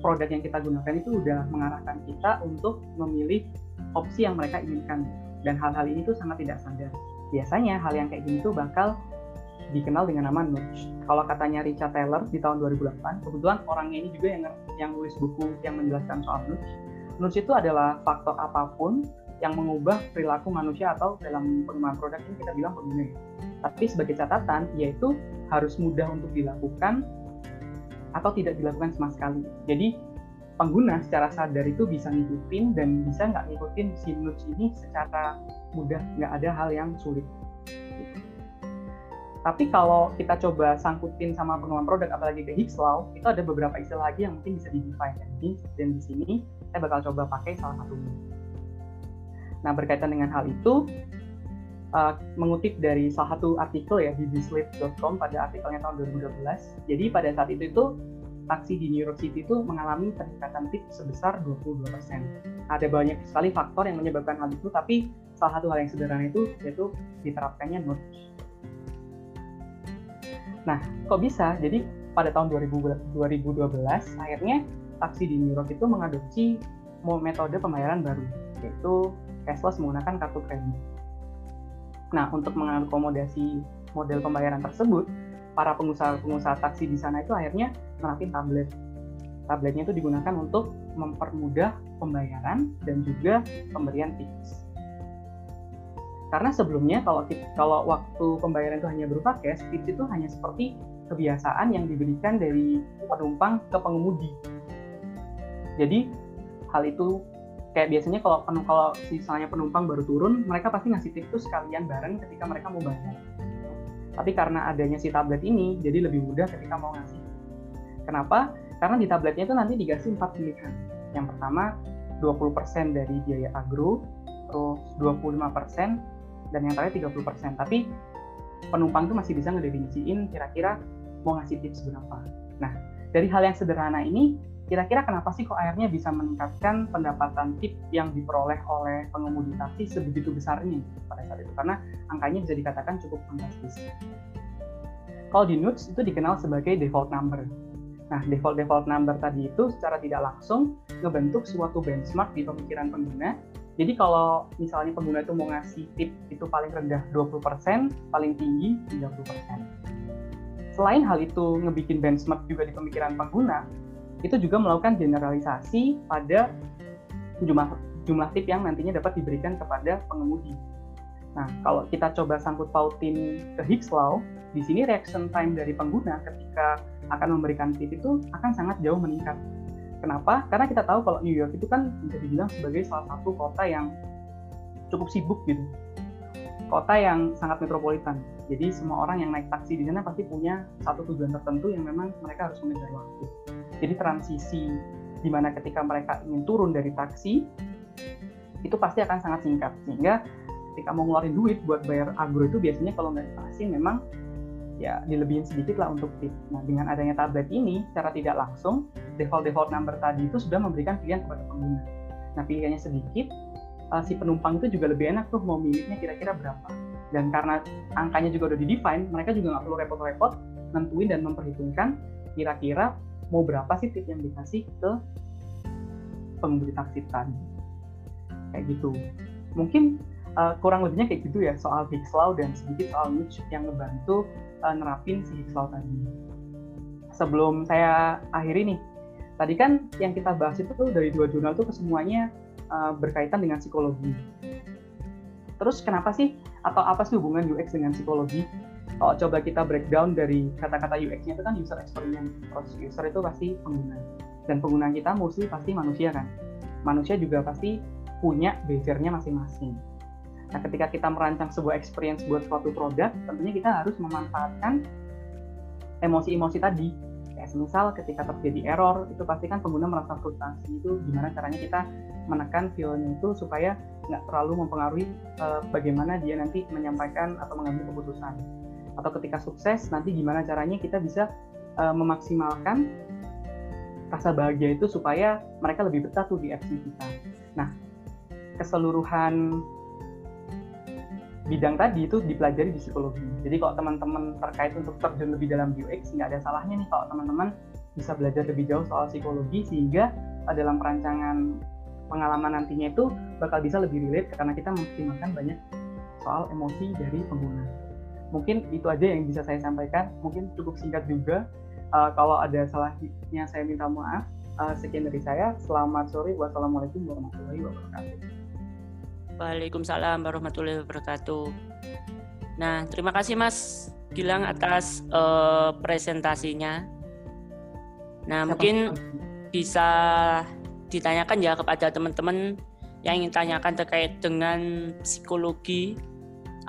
produk yang kita gunakan itu udah mengarahkan kita untuk memilih opsi yang mereka inginkan dan hal-hal ini tuh sangat tidak sadar biasanya hal yang kayak gini tuh bakal dikenal dengan nama nudge. Kalau katanya Richard Taylor di tahun 2008, kebetulan orangnya ini juga yang yang nulis buku yang menjelaskan soal nudge. Nudge itu adalah faktor apa pun yang mengubah perilaku manusia atau dalam pengembangan produk ini kita bilang pengguna. Tapi sebagai catatan, yaitu harus mudah untuk dilakukan atau tidak dilakukan sama sekali. Jadi pengguna secara sadar itu bisa ngikutin dan bisa nggak ngikutin si nudge ini secara mudah, nggak ada hal yang sulit. Tapi kalau kita coba sangkutin sama pengembangan produk, apalagi ke Higgs Law, itu ada beberapa istilah lagi yang mungkin bisa di-define. Dan di sini saya bakal coba pakai salah satunya. Nah, berkaitan dengan hal itu, uh, mengutip dari salah satu artikel ya di thislit.com pada artikelnya tahun 2012. Jadi pada saat itu itu taksi di New York City itu mengalami peningkatan tip sebesar 22%. Ada banyak sekali faktor yang menyebabkan hal itu, tapi salah satu hal yang sederhana itu yaitu diterapkannya nudge. Nah, kok bisa? Jadi pada tahun 2012 akhirnya taksi di New York itu mengadopsi metode pembayaran baru, yaitu cashless menggunakan kartu kredit. Nah, untuk mengakomodasi model pembayaran tersebut, para pengusaha-pengusaha taksi di sana itu akhirnya menerapkan tablet. Tabletnya itu digunakan untuk mempermudah pembayaran dan juga pemberian tips. Karena sebelumnya kalau kalau waktu pembayaran itu hanya berupa cash, tips itu hanya seperti kebiasaan yang diberikan dari penumpang ke pengemudi. Jadi hal itu kayak biasanya kalau penuh kalau misalnya penumpang baru turun, mereka pasti ngasih tips itu sekalian bareng ketika mereka mau bayar. Tapi karena adanya si tablet ini, jadi lebih mudah ketika mau ngasih. Kenapa? Karena di tabletnya itu nanti dikasih empat pilihan. Yang pertama, 20% dari biaya agro, terus 25%, dan yang terakhir 30%. Tapi penumpang itu masih bisa ngedefinisiin kira-kira mau ngasih tips berapa. Nah, dari hal yang sederhana ini, kira-kira kenapa sih kok akhirnya bisa meningkatkan pendapatan tip yang diperoleh oleh pengemudi taksi sebegitu besarnya pada saat itu karena angkanya bisa dikatakan cukup fantastis. Kalau di Nuts itu dikenal sebagai default number. Nah, default default number tadi itu secara tidak langsung ngebentuk suatu benchmark di pemikiran pengguna. Jadi kalau misalnya pengguna itu mau ngasih tip itu paling rendah 20%, paling tinggi 30%. Selain hal itu ngebikin benchmark juga di pemikiran pengguna, itu juga melakukan generalisasi pada jumlah jumlah tip yang nantinya dapat diberikan kepada pengemudi. Nah, kalau kita coba sangkut pautin ke Higgs Law, di sini reaction time dari pengguna ketika akan memberikan tip itu akan sangat jauh meningkat. Kenapa? Karena kita tahu kalau New York itu kan bisa dibilang sebagai salah satu kota yang cukup sibuk gitu. Kota yang sangat metropolitan. Jadi semua orang yang naik taksi di sana pasti punya satu tujuan tertentu yang memang mereka harus mengejar waktu. Jadi transisi di mana ketika mereka ingin turun dari taksi itu pasti akan sangat singkat sehingga ketika mau ngeluarin duit buat bayar agro itu biasanya kalau nggak taksi memang ya dilebihin sedikit lah untuk tip. Nah dengan adanya tablet ini secara tidak langsung default default number tadi itu sudah memberikan pilihan kepada pengguna. Nah pilihannya sedikit, uh, si penumpang itu juga lebih enak tuh mau milihnya kira-kira berapa. Dan karena angkanya juga udah di define, mereka juga nggak perlu repot-repot nentuin dan memperhitungkan kira-kira mau berapa sih tip yang dikasih ke pengemudi taksi tadi kayak gitu. Mungkin uh, kurang lebihnya kayak gitu ya soal Higgs Law dan sedikit soal Nietzsche yang ngebantu uh, nerapin si Higgs Law tadi. Sebelum saya akhiri nih tadi kan yang kita bahas itu tuh dari dua jurnal tuh kesemuanya uh, berkaitan dengan psikologi. Terus kenapa sih atau apa sih hubungan UX dengan psikologi kalau coba kita breakdown dari kata-kata UX-nya itu kan user experience. Terus user itu pasti pengguna. Dan pengguna kita mostly pasti manusia kan. Manusia juga pasti punya behavior-nya masing-masing. Nah ketika kita merancang sebuah experience buat suatu produk tentunya kita harus memanfaatkan emosi-emosi tadi. Kayak misal ketika terjadi error itu pasti kan pengguna merasa frustasi. Itu gimana caranya kita menekan feelnya itu supaya nggak terlalu mempengaruhi uh, bagaimana dia nanti menyampaikan atau mengambil keputusan atau ketika sukses nanti gimana caranya kita bisa uh, memaksimalkan rasa bahagia itu supaya mereka lebih betah tuh di FC kita. Nah, keseluruhan bidang tadi itu dipelajari di psikologi. Jadi kalau teman-teman terkait untuk terjun lebih dalam UX, nggak ada salahnya nih kalau teman-teman bisa belajar lebih jauh soal psikologi sehingga dalam perancangan pengalaman nantinya itu bakal bisa lebih relate karena kita mengoptimalkan banyak soal emosi dari pengguna mungkin itu aja yang bisa saya sampaikan. Mungkin cukup singkat juga. Uh, kalau ada salahnya saya minta maaf. Uh, sekian dari saya. Selamat sore. Wassalamualaikum warahmatullahi wabarakatuh. Waalaikumsalam warahmatullahi wabarakatuh. Nah terima kasih Mas Gilang atas uh, presentasinya. Nah Siapa mungkin bisa ditanyakan ya kepada teman-teman yang ingin tanyakan terkait dengan psikologi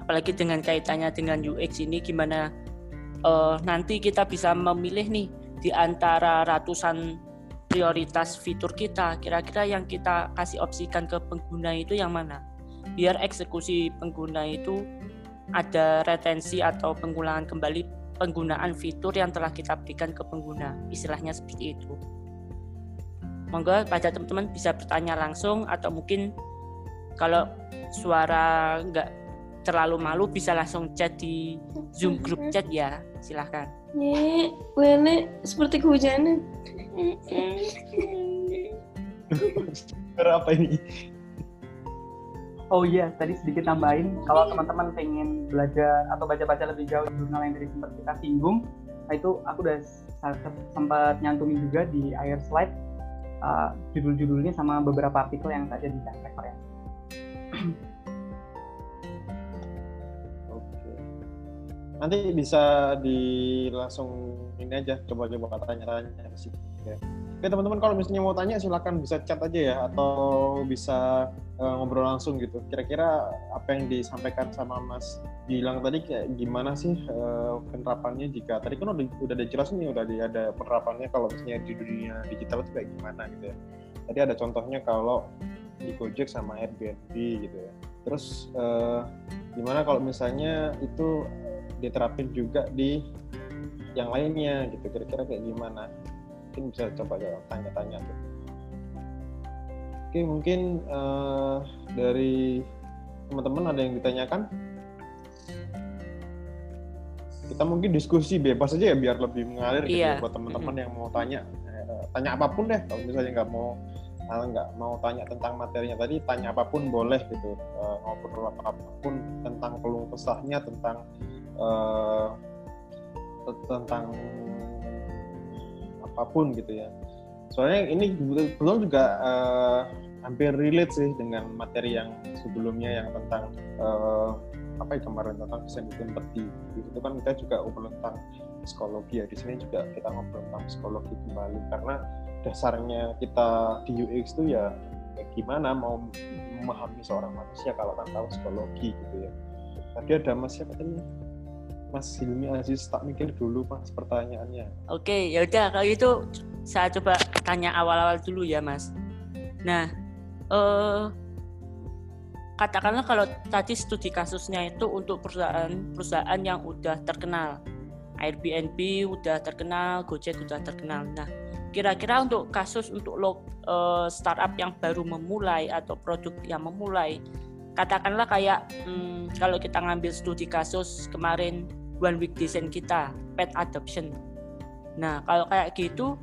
apalagi dengan kaitannya dengan UX ini gimana uh, nanti kita bisa memilih nih di antara ratusan prioritas fitur kita. Kira-kira yang kita kasih opsikan ke pengguna itu yang mana? Biar eksekusi pengguna itu ada retensi atau pengulangan kembali penggunaan fitur yang telah kita berikan ke pengguna. Istilahnya seperti itu. Monggo pada teman-teman bisa bertanya langsung atau mungkin kalau suara nggak terlalu malu bisa langsung chat di Zoom grup chat ya. Silahkan. Nek, Wene seperti kehujanan. Berapa ini? Oh iya, tadi sedikit tambahin. Kalau teman-teman pengen belajar atau baca-baca lebih jauh jurnal yang tadi sempat kita singgung, nah itu aku udah sempat nyantumin juga di air slide uh, judul-judulnya sama beberapa artikel yang tak jadi referensi. Nanti bisa di langsung ini aja coba-coba tanya-tanya sih ya. Oke teman-teman kalau misalnya mau tanya silakan bisa chat aja ya atau bisa uh, ngobrol langsung gitu. Kira-kira apa yang disampaikan sama Mas bilang tadi kayak gimana sih uh, penerapannya jika tadi kan udah udah ada jelas nih udah ada penerapannya kalau misalnya di dunia digital itu kayak gimana gitu ya. Tadi ada contohnya kalau di Gojek sama Airbnb gitu ya. Terus uh, gimana kalau misalnya itu diterapin juga di yang lainnya gitu. Kira-kira kayak gimana? Mungkin bisa coba tanya-tanya tuh. Oke mungkin uh, dari teman-teman ada yang ditanyakan? Kita mungkin diskusi bebas aja ya biar lebih mengalir gitu iya. buat teman-teman yang mau tanya. Eh, tanya apa pun deh kalau misalnya nggak mau nggak mau tanya tentang materinya tadi tanya apa pun boleh gitu. Uh, ngobrol apa pun tentang keluh kesahnya tentang uh, tentang apa pun gitu ya. Soalnya ini belum juga uh, hampir relate sih dengan materi yang sebelumnya yang tentang uh, apa ya kemarin tentang desain empati itu kan kita juga ngobrol tentang psikologi ya. Di sini juga kita ngobrol tentang psikologi kembali. Karena dasarnya kita di UX itu ya, ya gimana mau memahami seorang manusia kalau tahu psikologi gitu ya. Tadi ada mas siapa tadi Mas Hilmi Aziz tak mikir dulu pas pertanyaannya. Oke, ya udah kalau itu saya coba tanya awal-awal dulu ya Mas. Nah, eh, katakanlah kalau tadi studi kasusnya itu untuk perusahaan-perusahaan yang udah terkenal, Airbnb udah terkenal, Gojek udah terkenal. Nah, kira-kira untuk kasus untuk lo, uh, startup yang baru memulai atau produk yang memulai, katakanlah kayak hmm, kalau kita ngambil studi kasus kemarin one week design kita pet adoption nah kalau kayak gitu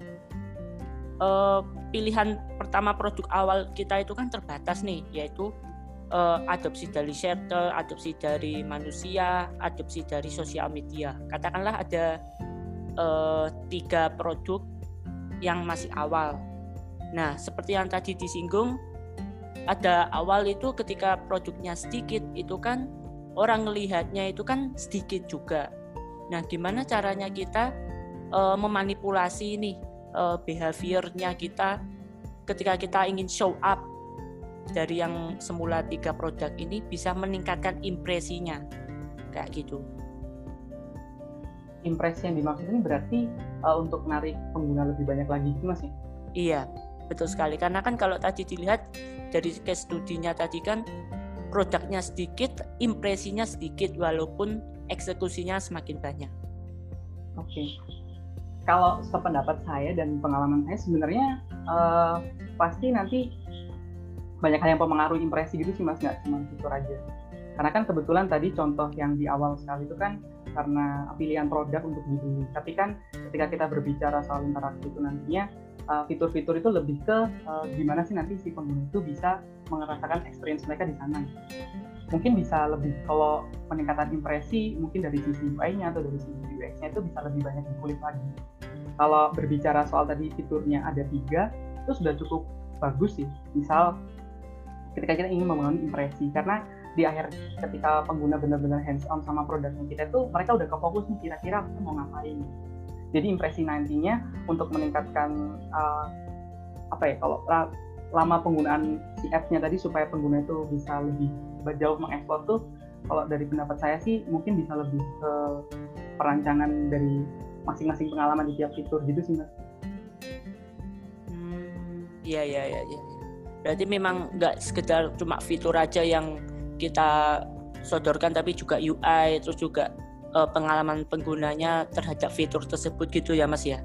uh, pilihan pertama produk awal kita itu kan terbatas nih yaitu uh, adopsi dari shelter, adopsi dari manusia, adopsi dari sosial media. Katakanlah ada uh, tiga produk yang masih awal. Nah, seperti yang tadi disinggung, ada awal itu ketika produknya sedikit itu kan orang melihatnya itu kan sedikit juga. Nah, gimana caranya kita uh, memanipulasi ini uh, behaviornya kita ketika kita ingin show up dari yang semula tiga produk ini bisa meningkatkan impresinya kayak gitu. Impresi yang dimaksud ini berarti uh, untuk menarik pengguna lebih banyak lagi gitu mas ya? Iya, betul sekali. Karena kan kalau tadi dilihat dari case studinya tadi kan produknya sedikit, impresinya sedikit walaupun eksekusinya semakin banyak. Oke. Okay. Kalau sependapat saya dan pengalaman saya sebenarnya uh, pasti nanti banyak hal yang mempengaruhi impresi gitu sih mas, nggak cuma fitur aja. Karena kan kebetulan tadi contoh yang di awal sekali itu kan karena pilihan produk untuk dibeli. Tapi kan ketika kita berbicara soal interaksi itu nantinya uh, fitur-fitur itu lebih ke uh, gimana sih nanti si pengguna itu bisa merasakan experience mereka di sana. Mungkin bisa lebih kalau peningkatan impresi mungkin dari sisi UI-nya atau dari sisi UX-nya itu bisa lebih banyak dikulik lagi. Kalau berbicara soal tadi fiturnya ada tiga, itu sudah cukup bagus sih. Misal ketika kita ingin membangun impresi, karena di akhir ketika pengguna benar-benar hands on sama produknya kita itu mereka udah ke fokus nih kira-kira mau ngapain jadi impresi nantinya untuk meningkatkan uh, apa ya kalau lama penggunaan si apps-nya tadi supaya pengguna itu bisa lebih jauh mengeksplor tuh kalau dari pendapat saya sih mungkin bisa lebih ke perancangan dari masing-masing pengalaman di tiap fitur gitu sih mas. Hmm, iya iya iya. Ya. Berarti memang nggak sekedar cuma fitur aja yang kita sodorkan tapi juga UI terus juga uh, pengalaman penggunanya terhadap fitur tersebut gitu ya Mas ya?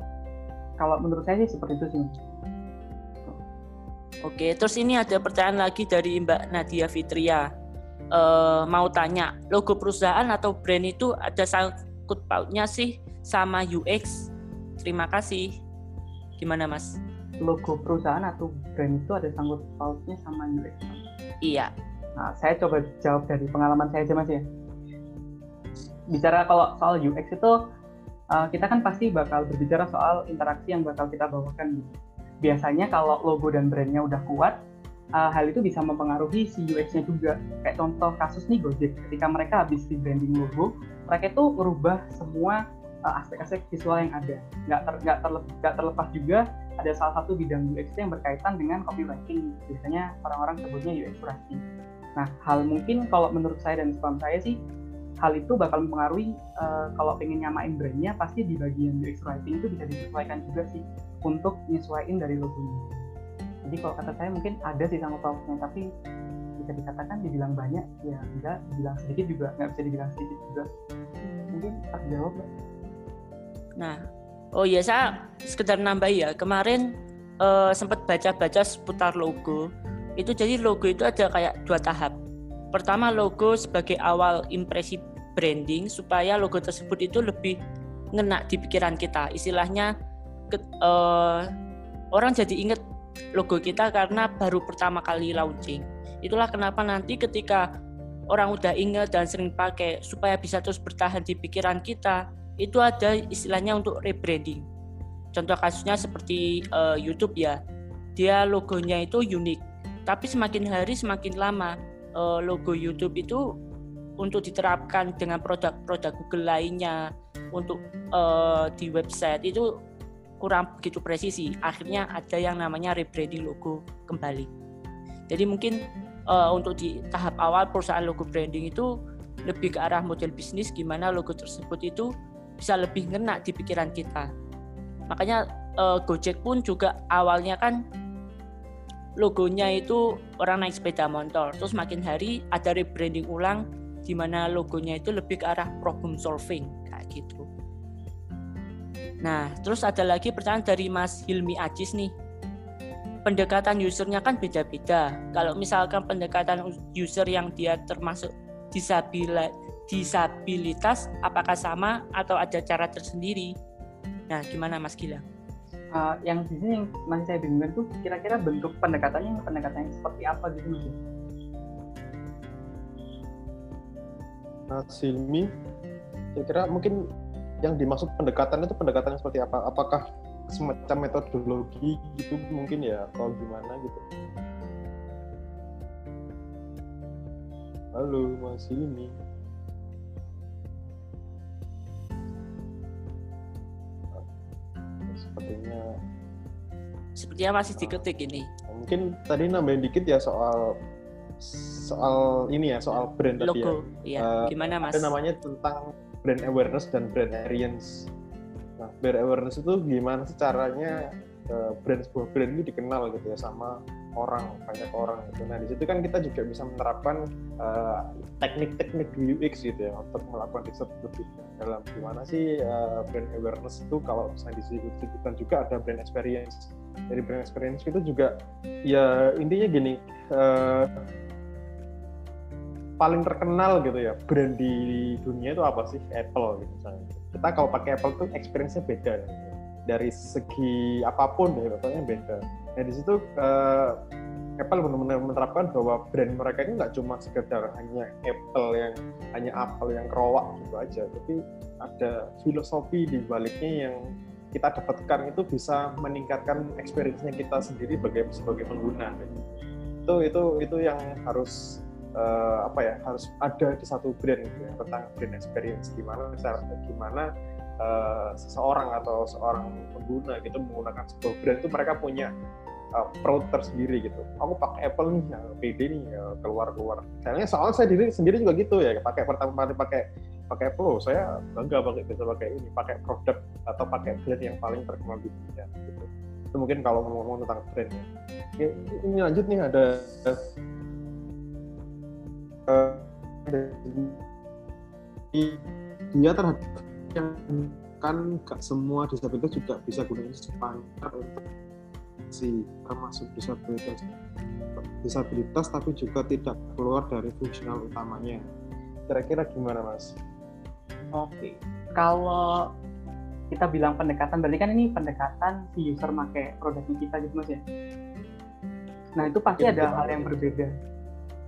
Kalau menurut saya sih seperti itu sih. Oke, terus ini ada pertanyaan lagi dari Mbak Nadia Fitria. Uh, mau tanya, logo perusahaan atau brand itu ada sangkut pautnya sih sama UX? Terima kasih. Gimana Mas? Logo perusahaan atau brand itu ada sangkut pautnya sama UX? Iya. Nah, saya coba jawab dari pengalaman saya aja Mas ya bicara kalau soal UX itu uh, kita kan pasti bakal berbicara soal interaksi yang bakal kita bawakan. Biasanya kalau logo dan brandnya udah kuat, uh, hal itu bisa mempengaruhi si UX-nya juga. Kayak contoh kasus nih Gojek, ketika mereka habis rebranding logo, mereka itu merubah semua uh, aspek-aspek visual yang ada. Nggak, ter, nggak, terlepas, nggak terlepas juga ada salah satu bidang UX yang berkaitan dengan copywriting. Biasanya orang-orang sebutnya UX writing. Nah, hal mungkin kalau menurut saya dan sepaham saya sih, hal itu bakal mempengaruhi uh, kalau pengen nyamain brandnya pasti di bagian UX writing itu bisa disesuaikan juga sih untuk nyesuaiin dari logonya. Jadi kalau kata saya mungkin ada sih sama pausnya, tapi bisa dikatakan dibilang banyak ya bisa dibilang sedikit juga nggak bisa dibilang sedikit juga mungkin tak jawab. Nah, oh iya saya sekedar nambah ya kemarin uh, sempat baca-baca seputar logo itu jadi logo itu ada kayak dua tahap. Pertama logo sebagai awal impresi branding supaya logo tersebut itu lebih ngena di pikiran kita. Istilahnya ke, uh, orang jadi inget logo kita karena baru pertama kali launching. Itulah kenapa nanti ketika orang udah inget dan sering pakai supaya bisa terus bertahan di pikiran kita, itu ada istilahnya untuk rebranding. Contoh kasusnya seperti uh, YouTube ya, dia logonya itu unik, tapi semakin hari semakin lama uh, logo YouTube itu untuk diterapkan dengan produk-produk Google lainnya untuk uh, di website itu kurang begitu presisi. Akhirnya ada yang namanya rebranding logo kembali. Jadi mungkin uh, untuk di tahap awal perusahaan logo branding itu lebih ke arah model bisnis gimana logo tersebut itu bisa lebih ngena di pikiran kita. Makanya uh, Gojek pun juga awalnya kan logonya itu orang naik sepeda motor. Terus makin hari ada rebranding ulang di mana logonya itu lebih ke arah problem solving kayak gitu. Nah, terus ada lagi pertanyaan dari Mas Hilmi Ajis nih. Pendekatan usernya kan beda-beda. Kalau misalkan pendekatan user yang dia termasuk disabilitas disabilitas apakah sama atau ada cara tersendiri? Nah, gimana Mas Gilang? Uh, yang di sini yang masih saya bingungkan tuh kira-kira bentuk pendekatannya pendekatannya seperti apa gitu Mas? Mas Silmi, kira-kira mungkin yang dimaksud pendekatan itu pendekatan seperti apa? Apakah semacam metodologi gitu mungkin ya atau gimana gitu? Halo Mas Silmi. Sepertinya sepertinya masih diketik ini mungkin tadi nambahin dikit ya soal soal ini ya soal brand logo tadi ya. ya Uh, gimana mas Ada namanya tentang brand awareness dan brand experience. Nah, brand awareness itu gimana sih caranya uh, brand sebuah brand itu dikenal gitu ya sama orang banyak orang gitu. Nah di situ kan kita juga bisa menerapkan uh, teknik-teknik UX gitu ya untuk melakukan riset lebih dalam gimana sih uh, brand awareness itu kalau misalnya disebutkan juga ada brand experience. Dari brand experience itu juga ya intinya gini uh, paling terkenal gitu ya brand di dunia itu apa sih Apple gitu misalnya. Kita kalau pakai Apple tuh experience-nya beda gitu. dari segi apa pun ya pokoknya beda. Nah di situ uh, Apple benar-benar menerapkan bahwa brand mereka ini nggak cuma sekedar hanya Apple yang hanya Apple yang kerowak gitu aja, tapi ada filosofi di baliknya yang kita dapatkan itu bisa meningkatkan experience-nya kita sendiri sebagai sebagai pengguna. Itu itu itu yang harus uh, apa ya harus ada di satu brand gitu ya, tentang brand experience gimana gimana uh, seseorang atau seorang pengguna gitu menggunakan sebuah brand itu mereka punya uh, proud tersendiri gitu. Aku pakai Apple nih, ya, PD nih ya, keluar keluar. Soalnya soal saya diri sendiri juga gitu ya, pakai pertama kali pakai pakai Apple, saya bangga pakai bisa pakai ini, pakai produk atau pakai brand yang paling terkenal di dunia. Gitu. Itu mungkin kalau ngomong tentang brand ya. Ini lanjut nih ada uh, dia terhadap yang kan gak semua disabilitas juga bisa gunakan standar untuk si termasuk disabilitas disabilitas tapi juga tidak keluar dari fungsional utamanya kira-kira gimana mas? Oke, kalau kita bilang pendekatan berarti kan ini pendekatan si user make produknya kita gitu mas ya. Nah itu pasti ya, ada hal yang berbeda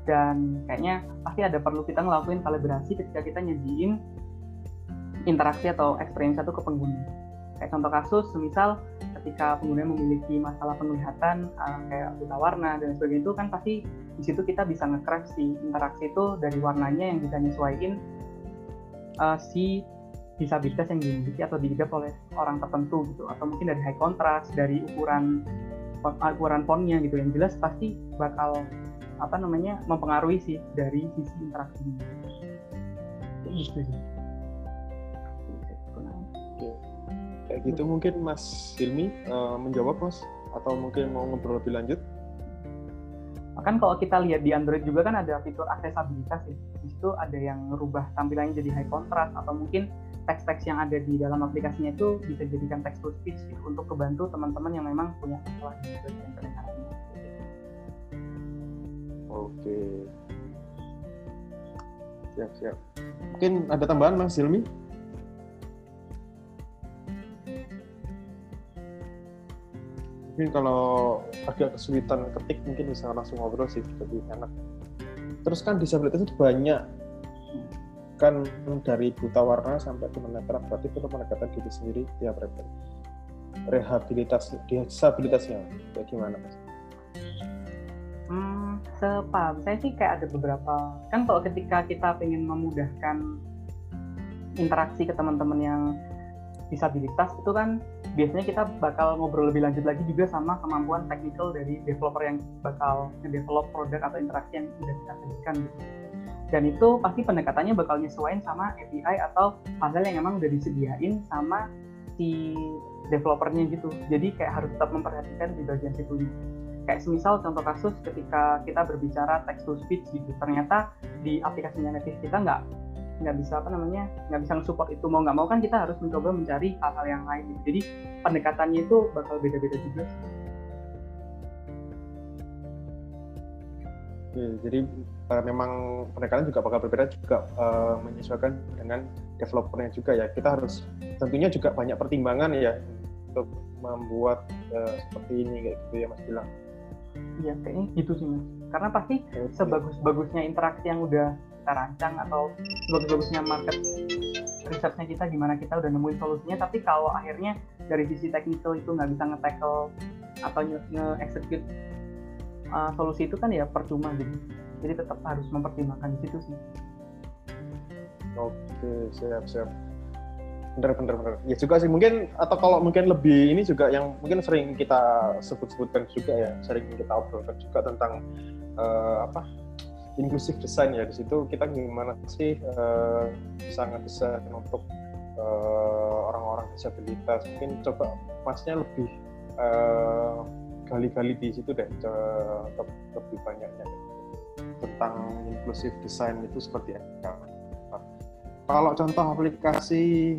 dan kayaknya pasti ada perlu kita ngelakuin kalibrasi ketika kita nyajiin interaksi atau experience satu ke pengguna. Kayak contoh kasus, misal ketika pengguna memiliki masalah penglihatan uh, kayak buta warna dan sebagainya itu kan pasti di situ kita bisa nge si interaksi itu dari warnanya yang bisa nyesuaiin uh, si disabilitas yang dimiliki atau diidap oleh orang tertentu gitu. Atau mungkin dari high contrast dari ukuran ukuran fontnya gitu. Yang jelas pasti bakal apa namanya mempengaruhi sih dari sisi interaksinya. Gitu sih kayak gitu mungkin Mas Hilmi uh, menjawab Mas atau mungkin mau ngobrol lebih lanjut kan kalau kita lihat di Android juga kan ada fitur aksesabilitas ya di situ ada yang merubah tampilannya jadi high contrast atau mungkin teks-teks yang ada di dalam aplikasinya itu bisa jadikan text to speech gitu, untuk kebantu teman-teman yang memang punya masalah di bagian pendengarannya. Oke. Siap, siap. Mungkin ada tambahan Mas Hilmi? Mungkin kalau agak kesulitan ketik mungkin bisa langsung ngobrol sih lebih enak. Terus kan disabilitas itu banyak kan dari buta warna sampai tunanetra berarti itu pendekatan diri sendiri tiap refer rehabilitas disabilitasnya kayak gimana mas? Hmm, sepaham saya sih kayak ada beberapa kan kalau ketika kita ingin memudahkan interaksi ke teman-teman yang disabilitas itu kan biasanya kita bakal ngobrol lebih lanjut lagi juga sama kemampuan teknikal dari developer yang bakal nge-develop produk atau interaksi yang sudah kita berikan gitu. Dan itu pasti pendekatannya bakal nyesuaiin sama API atau hal-hal yang emang udah disediain sama si developernya gitu. Jadi kayak harus tetap memperhatikan di bagian situ kayak semisal contoh kasus ketika kita berbicara text to speech gitu. Ternyata di aplikasinya native kita nggak nggak bisa apa namanya nggak bisa support itu mau nggak mau kan kita harus mencoba mencari hal-hal yang lain gitu. jadi pendekatannya itu bakal beda-beda juga Oke, jadi uh, memang pendekatan juga bakal berbeda juga uh, menyesuaikan dengan developernya juga ya. Kita harus tentunya juga banyak pertimbangan ya untuk membuat uh, seperti ini kayak gitu ya Mas bilang. Iya kayaknya gitu sih Mas. Karena pasti sebagus-bagusnya interaksi yang udah kita rancang atau sebagus-bagusnya market risetnya kita gimana kita udah nemuin solusinya. Tapi kalau akhirnya dari sisi teknikal itu nggak bisa nge-tackle atau nge-execute uh, solusi itu kan ya percuma gitu jadi tetap harus mempertimbangkan di situ sih. Oke siap siap. Bener bener bener. Ya juga sih mungkin atau kalau mungkin lebih ini juga yang mungkin sering kita sebut-sebutkan juga ya sering kita obrolkan juga tentang uh, apa inklusif design ya. Di situ kita gimana sih uh, sangat bisa untuk orang-orang uh, disabilitas. Mungkin coba masnya lebih uh, gali-gali di situ deh untuk lebih banyaknya tentang inklusif design itu seperti apa. Kalau contoh aplikasi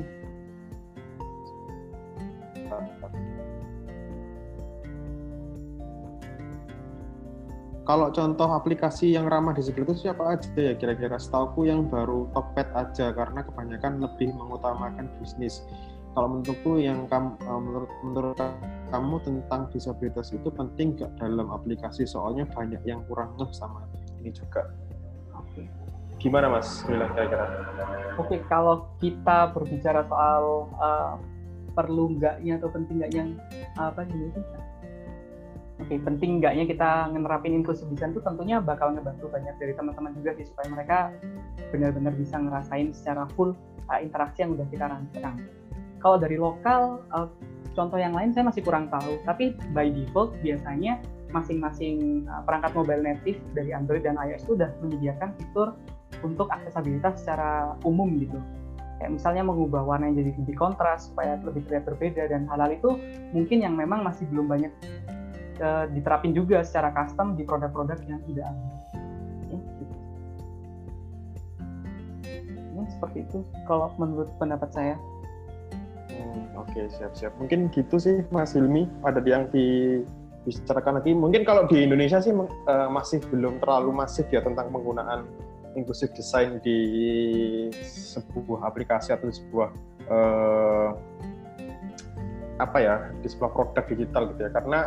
kalau contoh aplikasi yang ramah disabilitas siapa aja ya kira-kira setauku yang baru Tokped aja karena kebanyakan lebih mengutamakan bisnis kalau menurutku yang kamu, eh, menurut menurut kamu tentang disabilitas itu penting gak dalam aplikasi soalnya banyak yang kurang ngeh sama ini juga. Oke. Gimana Mas bilang kira-kira? Oke, kalau kita berbicara soal uh, perlu enggaknya atau penting enggaknya apa ini Oke, penting enggaknya kita ngerapin inklusif design itu tentunya bakal ngebantu banyak dari teman-teman juga sih supaya mereka benar-benar bisa ngerasain secara full uh, interaksi yang udah kita rancang kalau dari lokal, uh, contoh yang lain saya masih kurang tahu. Tapi by default biasanya masing-masing uh, perangkat mobile native dari Android dan iOS sudah menyediakan fitur untuk aksesabilitas secara umum gitu. Kayak misalnya mengubah warna yang jadi lebih kontras supaya lebih terlihat berbeda dan hal-hal itu mungkin yang memang masih belum banyak diterapin juga secara custom di produk-produk yang tidak ada. Ya, gitu. Ya, seperti itu kalau menurut pendapat saya. Oke, okay, siap-siap. Mungkin gitu sih Mas Hilmi, ada yang di dibicarakan lagi. Mungkin kalau di Indonesia sih uh, masih belum terlalu masif ya tentang penggunaan inclusive design di sebuah aplikasi atau sebuah uh, apa ya di sebuah produk digital gitu ya. Karena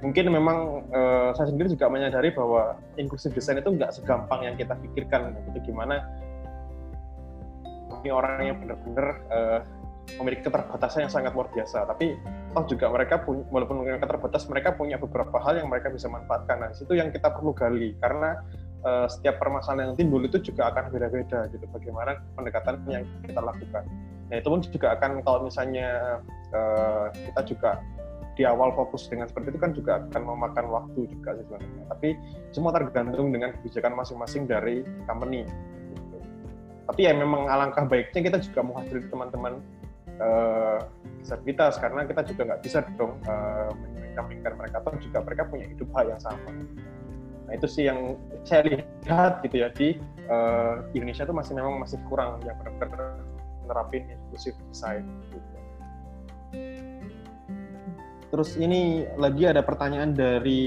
mungkin memang uh, saya sendiri juga menyadari bahwa inclusive design itu nggak segampang yang kita pikirkan. Gitu gimana ini orang yang benar-benar uh, memiliki keterbatasan yang sangat luar biasa. Tapi toh juga mereka punya, walaupun mereka terbatas, mereka punya beberapa hal yang mereka bisa manfaatkan. Nah, itu yang kita perlu gali karena uh, setiap permasalahan yang timbul itu juga akan beda-beda gitu bagaimana pendekatan yang kita lakukan. Nah itu pun juga akan kalau misalnya uh, kita juga di awal fokus dengan seperti itu kan juga akan memakan waktu juga sebenarnya. Tapi semua tergantung dengan kebijakan masing-masing dari company. Gitu. Tapi ya memang alangkah baiknya kita juga menghadiri teman-teman uh, disabilitas karena kita juga nggak bisa dong uh, menyampingkan mereka atau juga mereka punya hidup hal yang sama. Nah itu sih yang saya lihat gitu ya di uh, Indonesia itu masih memang masih kurang yang benar-benar menerapin inclusive design. Gitu. Terus ini lagi ada pertanyaan dari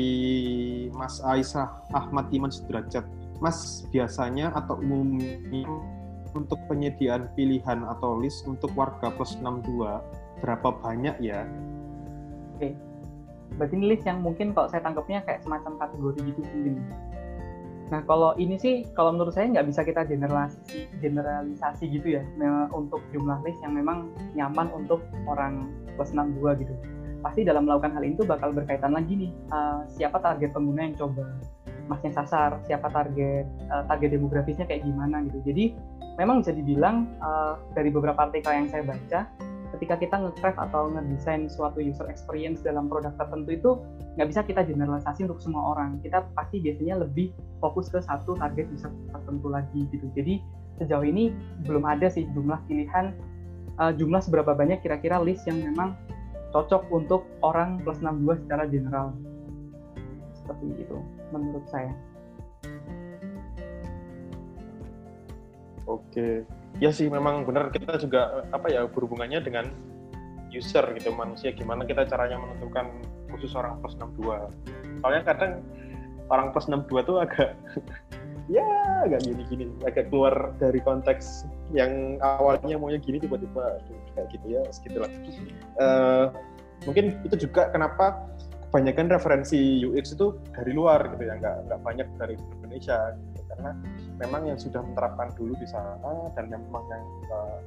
Mas Aisyah Ahmad Iman Sudrajat. Mas biasanya atau umumnya untuk penyediaan pilihan atau list untuk warga plus 62 berapa banyak ya? Oke, berarti list yang mungkin kalau saya tangkapnya kayak semacam kategori gitu mungkin. Nah kalau ini sih kalau menurut saya nggak bisa kita generalisasi, generalisasi gitu ya untuk jumlah list yang memang nyaman untuk orang plus 62 gitu. Pasti dalam melakukan hal itu bakal berkaitan lagi nih uh, siapa target pengguna yang coba masnya sasar, siapa target uh, target demografisnya kayak gimana gitu. Jadi memang bisa dibilang uh, dari beberapa artikel yang saya baca ketika kita nge-craft atau ngedesain suatu user experience dalam produk tertentu itu nggak bisa kita generalisasi untuk semua orang. Kita pasti biasanya lebih fokus ke satu target user tertentu lagi gitu. Jadi sejauh ini belum ada sih jumlah pilihan uh, jumlah seberapa banyak kira-kira list yang memang cocok untuk orang plus 62 secara general. Seperti itu menurut saya. Oke ya sih memang benar kita juga apa ya berhubungannya dengan user gitu manusia gimana kita caranya menentukan khusus orang plus 62 soalnya kadang orang plus 62 tuh agak ya agak gini-gini. Agak keluar dari konteks yang awalnya maunya gini tiba-tiba kayak gitu ya segitulah uh, mungkin itu juga kenapa kebanyakan referensi UX itu dari luar gitu ya nggak nggak banyak dari Indonesia karena memang yang sudah menerapkan dulu di sana dan memang yang uh,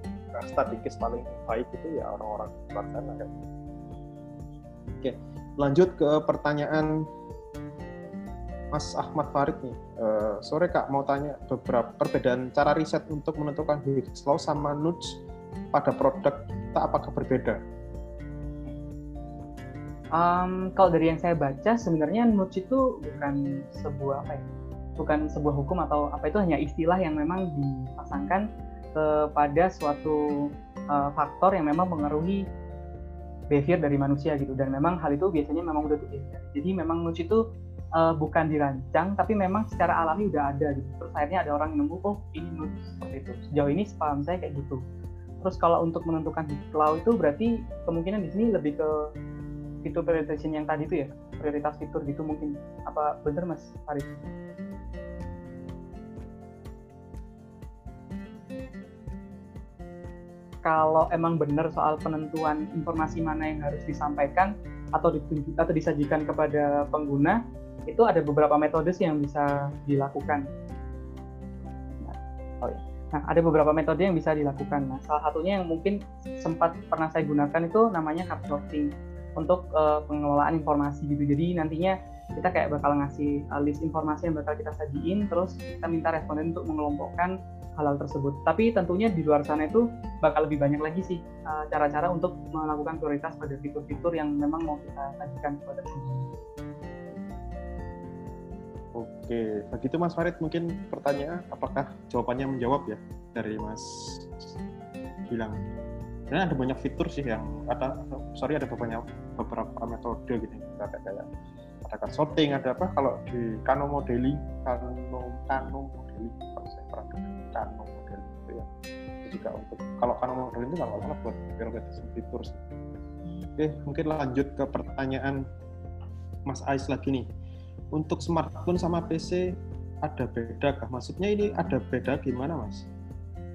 strategis paling baik itu ya orang-orang luar sana kan. Oke, lanjut ke pertanyaan Mas Ahmad Farid nih. Uh, sore Kak mau tanya beberapa perbedaan cara riset untuk menentukan Higgs law sama nudge pada produk kita apakah berbeda? Um, kalau dari yang saya baca sebenarnya nudge itu bukan sebuah apa ya bukan sebuah hukum atau apa itu hanya istilah yang memang dipasangkan kepada suatu uh, faktor yang memang mengaruhi behavior dari manusia gitu dan memang hal itu biasanya memang udah terjadi jadi memang nudge itu uh, bukan dirancang tapi memang secara alami udah ada gitu. Terus akhirnya ada orang nemu oh ini seperti itu. Sejauh ini sepaham saya kayak gitu. Terus kalau untuk menentukan cloud itu berarti kemungkinan di sini lebih ke fitur prioritasi yang tadi itu ya? Prioritas fitur gitu mungkin. Apa bener mas Farid? kalau emang benar soal penentuan informasi mana yang harus disampaikan atau ditunjuk atau disajikan kepada pengguna itu ada beberapa metode sih yang bisa dilakukan. Nah, oh ya. Nah, ada beberapa metode yang bisa dilakukan. Nah, salah satunya yang mungkin sempat pernah saya gunakan itu namanya card sorting untuk uh, pengelolaan informasi gitu. Jadi nantinya kita kayak bakal ngasih uh, list informasi yang bakal kita sajiin, terus kita minta responden untuk mengelompokkan hal-hal tersebut. Tapi tentunya di luar sana itu bakal lebih banyak lagi sih eh, cara-cara uh, untuk melakukan prioritas pada fitur-fitur yang memang mau kita sajikan kepada pengguna. Oke, begitu Mas Farid mungkin pertanyaan apakah jawabannya menjawab ya dari Mas bilang. Karena ada banyak fitur sih yang ada, sorry ada banyak beberapa metode gitu kayak kayak ada kan sorting, ada apa? Kalau di Kano modeling, Kano Kano modeling kalau saya pernah Kano model itu ya itu juga untuk kalau Kano model itu nggak salah buat verification fitur sih. Oke mungkin lanjut ke pertanyaan Mas Ais lagi nih untuk smartphone sama PC ada beda kah? Maksudnya ini ada beda gimana mas?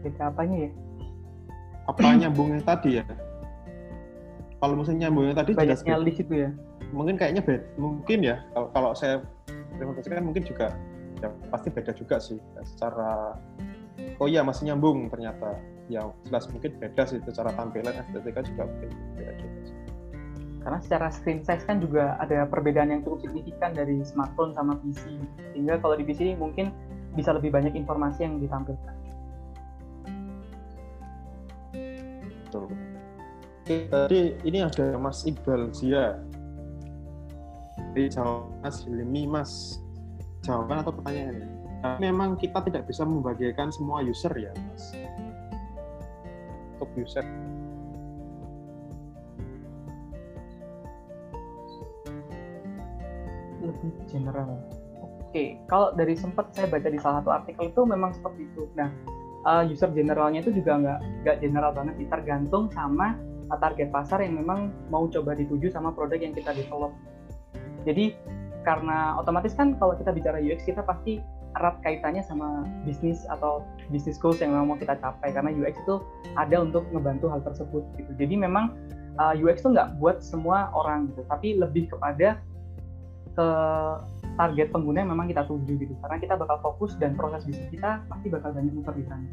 Beda apanya ya? Apa nyambungnya tadi ya? Kalau misalnya nyambungnya tadi jelas di situ ya? Mungkin kayaknya beda, mungkin ya. Kalau kalau saya kan mungkin juga ya pasti beda juga sih secara oh iya masih nyambung ternyata ya jelas mungkin beda sih secara tampilan estetika juga mungkin beda. Karena secara screen size kan juga ada perbedaan yang cukup signifikan dari smartphone sama PC sehingga kalau di PC mungkin bisa lebih banyak informasi yang ditampilkan. Oke, tadi ini ada Mas Iqbal Zia. Jadi jawab Mas Hilmi, Mas. Jawaban atau pertanyaannya? Nah, memang kita tidak bisa membagikan semua user ya, Mas. Untuk user. Lebih general. Oke, kalau dari sempat saya baca di salah satu artikel itu memang seperti itu. Nah, uh, user generalnya itu juga nggak nggak general banget, sih, tergantung sama target pasar yang memang mau coba dituju sama produk yang kita develop. Jadi karena otomatis kan kalau kita bicara UX kita pasti erat kaitannya sama bisnis atau bisnis goals yang memang mau kita capai karena UX itu ada untuk ngebantu hal tersebut gitu. Jadi memang uh, UX itu nggak buat semua orang gitu, tapi lebih kepada ke target pengguna yang memang kita tuju gitu. Karena kita bakal fokus dan proses bisnis kita pasti bakal banyak muter di sana.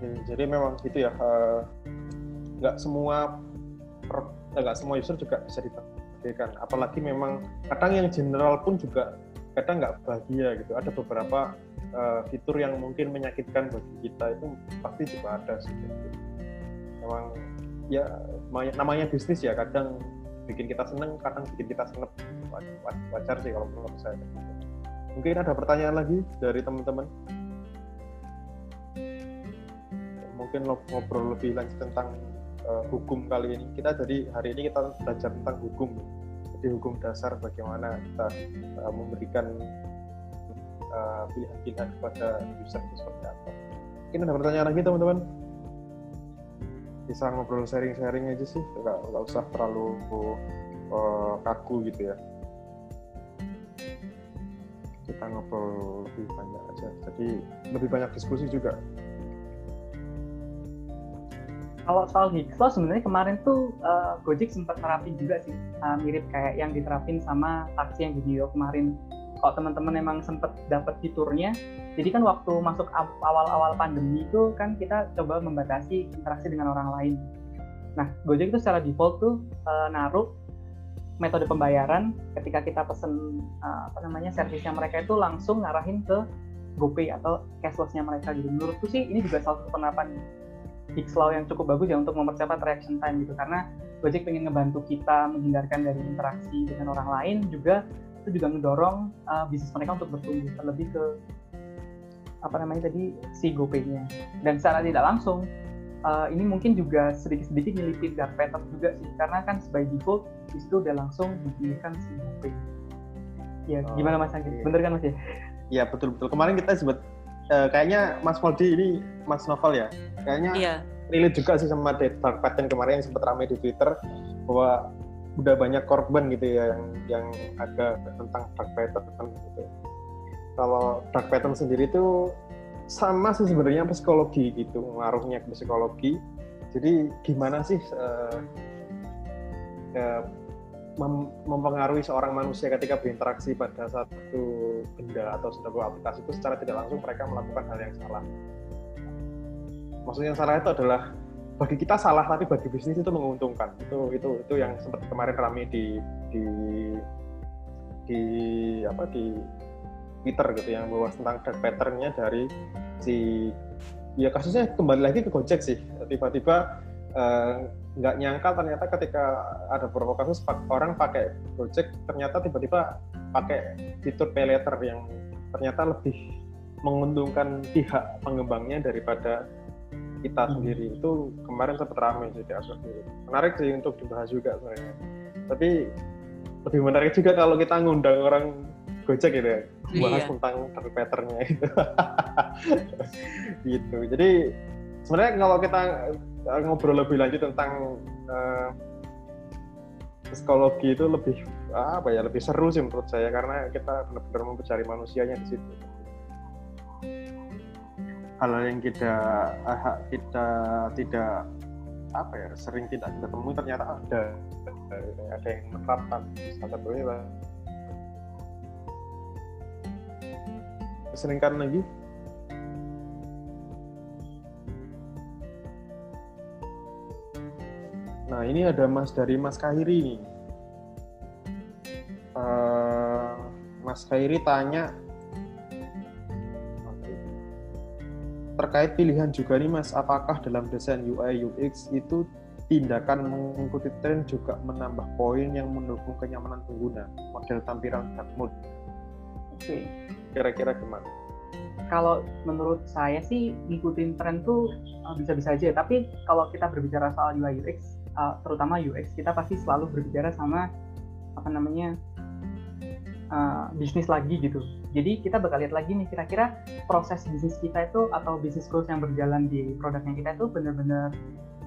jadi memang gitu ya, uh, nggak semua nggak semua user juga bisa dibagikan. Apalagi memang kadang yang general pun juga kadang nggak bahagia gitu. Ada beberapa uh, fitur yang mungkin menyakitkan bagi kita itu pasti juga ada sih. Gitu. Memang ya namanya bisnis ya kadang bikin kita seneng, kadang bikin kita seneng. Wajar sih kalau menurut saya. Mungkin ada pertanyaan lagi dari teman-teman. Mungkin ngobrol lebih lanjut tentang uh, hukum kali ini. Kita jadi hari ini kita belajar tentang hukum. Jadi hukum dasar bagaimana kita uh, memberikan pilihan-pilihan uh, kepada user itu seperti apa. Mungkin ada pertanyaan lagi teman-teman? Bisa ngobrol sharing-sharing aja sih, nggak, nggak usah terlalu uh, kaku gitu ya. Kita ngobrol lebih banyak aja, jadi lebih banyak diskusi juga. Kalau soal Higgslow sebenarnya kemarin tuh uh, Gojek sempat terapin juga sih. Uh, mirip kayak yang diterapin sama taksi yang video kemarin. Kalau teman-teman emang sempat dapat fiturnya, jadi kan waktu masuk awal-awal pandemi itu kan kita coba membatasi interaksi dengan orang lain. Nah, Gojek itu secara default tuh uh, naruh metode pembayaran ketika kita pesen uh, apa namanya servisnya mereka itu langsung ngarahin ke GoPay atau cashlessnya mereka gitu. Menurutku sih ini juga salah satu penerapan Higgs Law yang cukup bagus ya untuk mempercepat reaction time gitu karena Gojek pengen ngebantu kita menghindarkan dari interaksi dengan orang lain juga itu juga ngedorong uh, bisnis mereka untuk bertumbuh terlebih ke apa namanya tadi si GoPay-nya dan secara tidak langsung uh, ini mungkin juga sedikit-sedikit nyelipin dark pattern juga sih karena kan by default itu udah langsung dipilihkan si GoPay ya oh, gimana Mas Anggi? Bener kan Mas ya? Iya betul-betul kemarin kita sebut uh, kayaknya Mas Moldi ini Mas Novel ya kayaknya iya. relate juga sih sama dark pattern kemarin yang sempat ramai di Twitter bahwa udah banyak korban gitu ya yang yang ada tentang dark pattern gitu. Kalau dark pattern sendiri itu sama sih sebenarnya psikologi gitu, ngaruhnya ke psikologi. Jadi gimana sih uh, uh, mem mempengaruhi seorang manusia ketika berinteraksi pada satu benda atau sebuah aplikasi itu secara tidak langsung mereka melakukan hal yang salah. Maksudnya salah itu adalah bagi kita salah tapi bagi bisnis itu menguntungkan. Itu itu itu yang sempat kemarin ramai di di di apa di Twitter gitu yang bahwa tentang pattern-nya dari si ya kasusnya kembali lagi ke Gojek sih. Tiba-tiba uh, nggak nyangka ternyata ketika ada beberapa kasus orang pakai Gojek ternyata tiba-tiba pakai fitur pay letter yang ternyata lebih menguntungkan pihak pengembangnya daripada kita hmm. sendiri itu kemarin sempat ramai sih di sendiri. Menarik sih untuk dibahas juga sebenarnya. Tapi lebih menarik juga kalau kita ngundang orang Gojek gitu ya bahas iya. tentang patternnya. Itu gitu. Jadi sebenarnya kalau kita ngobrol lebih lanjut tentang uh, psikologi itu lebih apa ya lebih seru sih menurut saya. Karena kita benar-benar mencari manusianya di situ hal yang kita kita tidak apa ya sering tidak kita temui ternyata ada. Ada yang menerapkan salah satunya seringkan lagi. Nah, ini ada Mas dari Mas Kahiri nih. Uh, Mas Kahiri tanya terkait pilihan juga nih Mas, apakah dalam desain UI UX itu tindakan mengikuti tren juga menambah poin yang mendukung kenyamanan pengguna, model tampilan dark mode. Oke. Kira-kira gimana? Kalau menurut saya sih ngikutin tren tuh uh, bisa-bisa aja, tapi kalau kita berbicara soal UI UX, uh, terutama UX, kita pasti selalu berbicara sama apa namanya uh, bisnis lagi gitu. Jadi kita bakal lihat lagi nih kira-kira proses bisnis kita itu atau bisnis growth yang berjalan di produknya kita itu benar-benar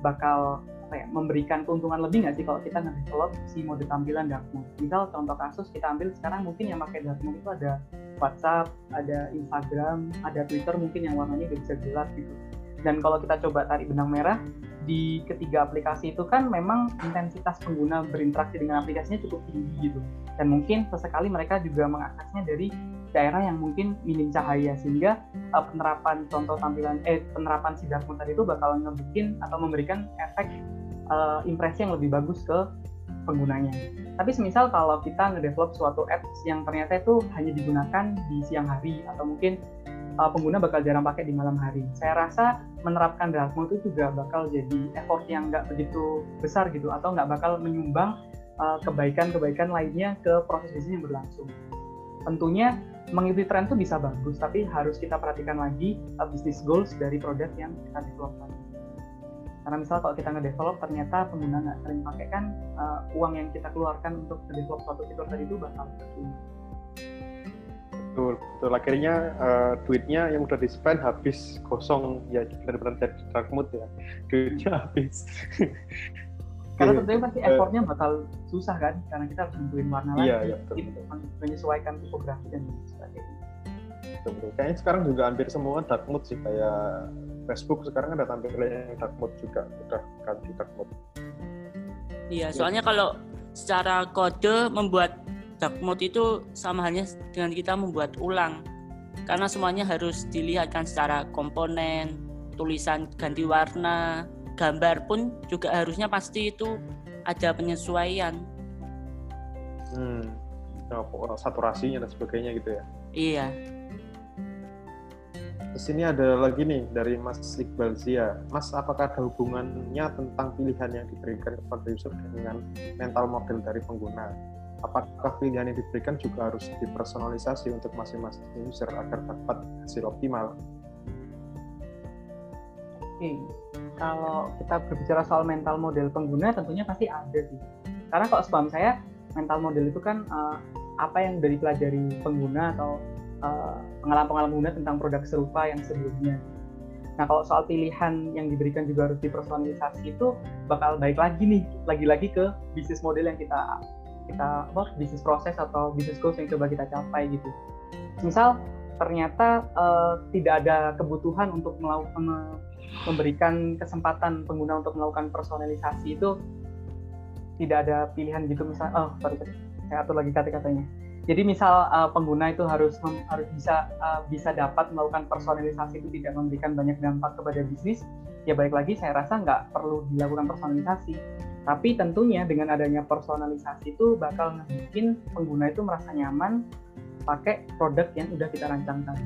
bakal apa ya memberikan keuntungan lebih nggak sih kalau kita nge-develop si mode tampilan dark mode. Misal contoh kasus kita ambil sekarang mungkin yang pakai dark mode itu ada WhatsApp, ada Instagram, ada Twitter mungkin yang warnanya bisa gelap gitu. Dan kalau kita coba tarik benang merah di ketiga aplikasi itu kan memang intensitas pengguna berinteraksi dengan aplikasinya cukup tinggi gitu. Dan mungkin sesekali mereka juga mengaksesnya dari daerah yang mungkin minim cahaya sehingga uh, penerapan contoh tampilan eh penerapan si dark mode itu bakal ngebikin atau memberikan efek uh, impresi yang lebih bagus ke penggunanya. Tapi semisal kalau kita ngedevelop suatu apps yang ternyata itu hanya digunakan di siang hari atau mungkin uh, pengguna bakal jarang pakai di malam hari. Saya rasa menerapkan dark mode itu juga bakal jadi effort yang nggak begitu besar gitu atau nggak bakal menyumbang kebaikan-kebaikan uh, lainnya ke proses bisnis yang berlangsung. Tentunya mengikuti tren itu bisa bagus, tapi harus kita perhatikan lagi uh, bisnis goals dari produk yang kita develop karena misal kalau kita nge-develop ternyata pengguna nggak sering pakai kan uh, uang yang kita keluarkan untuk nge-develop suatu fitur tadi itu bakal tercuma. Betul, betul. Akhirnya uh, duitnya yang udah di-spend habis kosong ya benar-benar jadi dark mode ya. Duitnya habis. Karena tentunya pasti effortnya bakal susah kan, karena kita harus nentuin warna iya, lagi, iya, betul, betul. menyesuaikan tipografi dan sebagainya. Betul, betul. Kayaknya sekarang juga hampir semua dark mode sih kayak Facebook sekarang ada tampilan yang dark mode juga udah ganti dark mode. Iya, soalnya kalau secara kode membuat dark mode itu sama halnya dengan kita membuat ulang karena semuanya harus dilihatkan secara komponen, tulisan ganti warna, gambar pun juga harusnya pasti itu ada penyesuaian. Hmm, saturasinya dan sebagainya gitu ya. Iya. Terus ini ada lagi nih dari Mas Iqbal Zia. Mas, apakah ada hubungannya tentang pilihan yang diberikan kepada user dengan mental model dari pengguna? Apakah pilihan yang diberikan juga harus dipersonalisasi untuk masing-masing user agar dapat hasil optimal? Oke, kalau kita berbicara soal mental model pengguna, tentunya pasti ada sih. Karena kalau sebab saya, mental model itu kan uh, apa yang dari pelajari pengguna atau Eh, pengalaman-pengalaman pengguna tentang produk serupa yang sebelumnya. Nah kalau soal pilihan yang diberikan juga harus dipersonalisasi itu bakal baik lagi nih, lagi-lagi ke bisnis model yang kita kita apa bisnis proses atau bisnis goals yang coba kita capai gitu. Misal ternyata uh, tidak ada kebutuhan untuk melakukan memberikan kesempatan pengguna untuk melakukan personalisasi itu tidak ada pilihan gitu misal oh sorry saya atur lagi kata-katanya jadi misal uh, pengguna itu harus harus bisa uh, bisa dapat melakukan personalisasi itu tidak memberikan banyak dampak kepada bisnis, ya baik lagi saya rasa nggak perlu dilakukan personalisasi. Tapi tentunya dengan adanya personalisasi itu bakal ngebikin pengguna itu merasa nyaman pakai produk yang udah kita rancang tadi.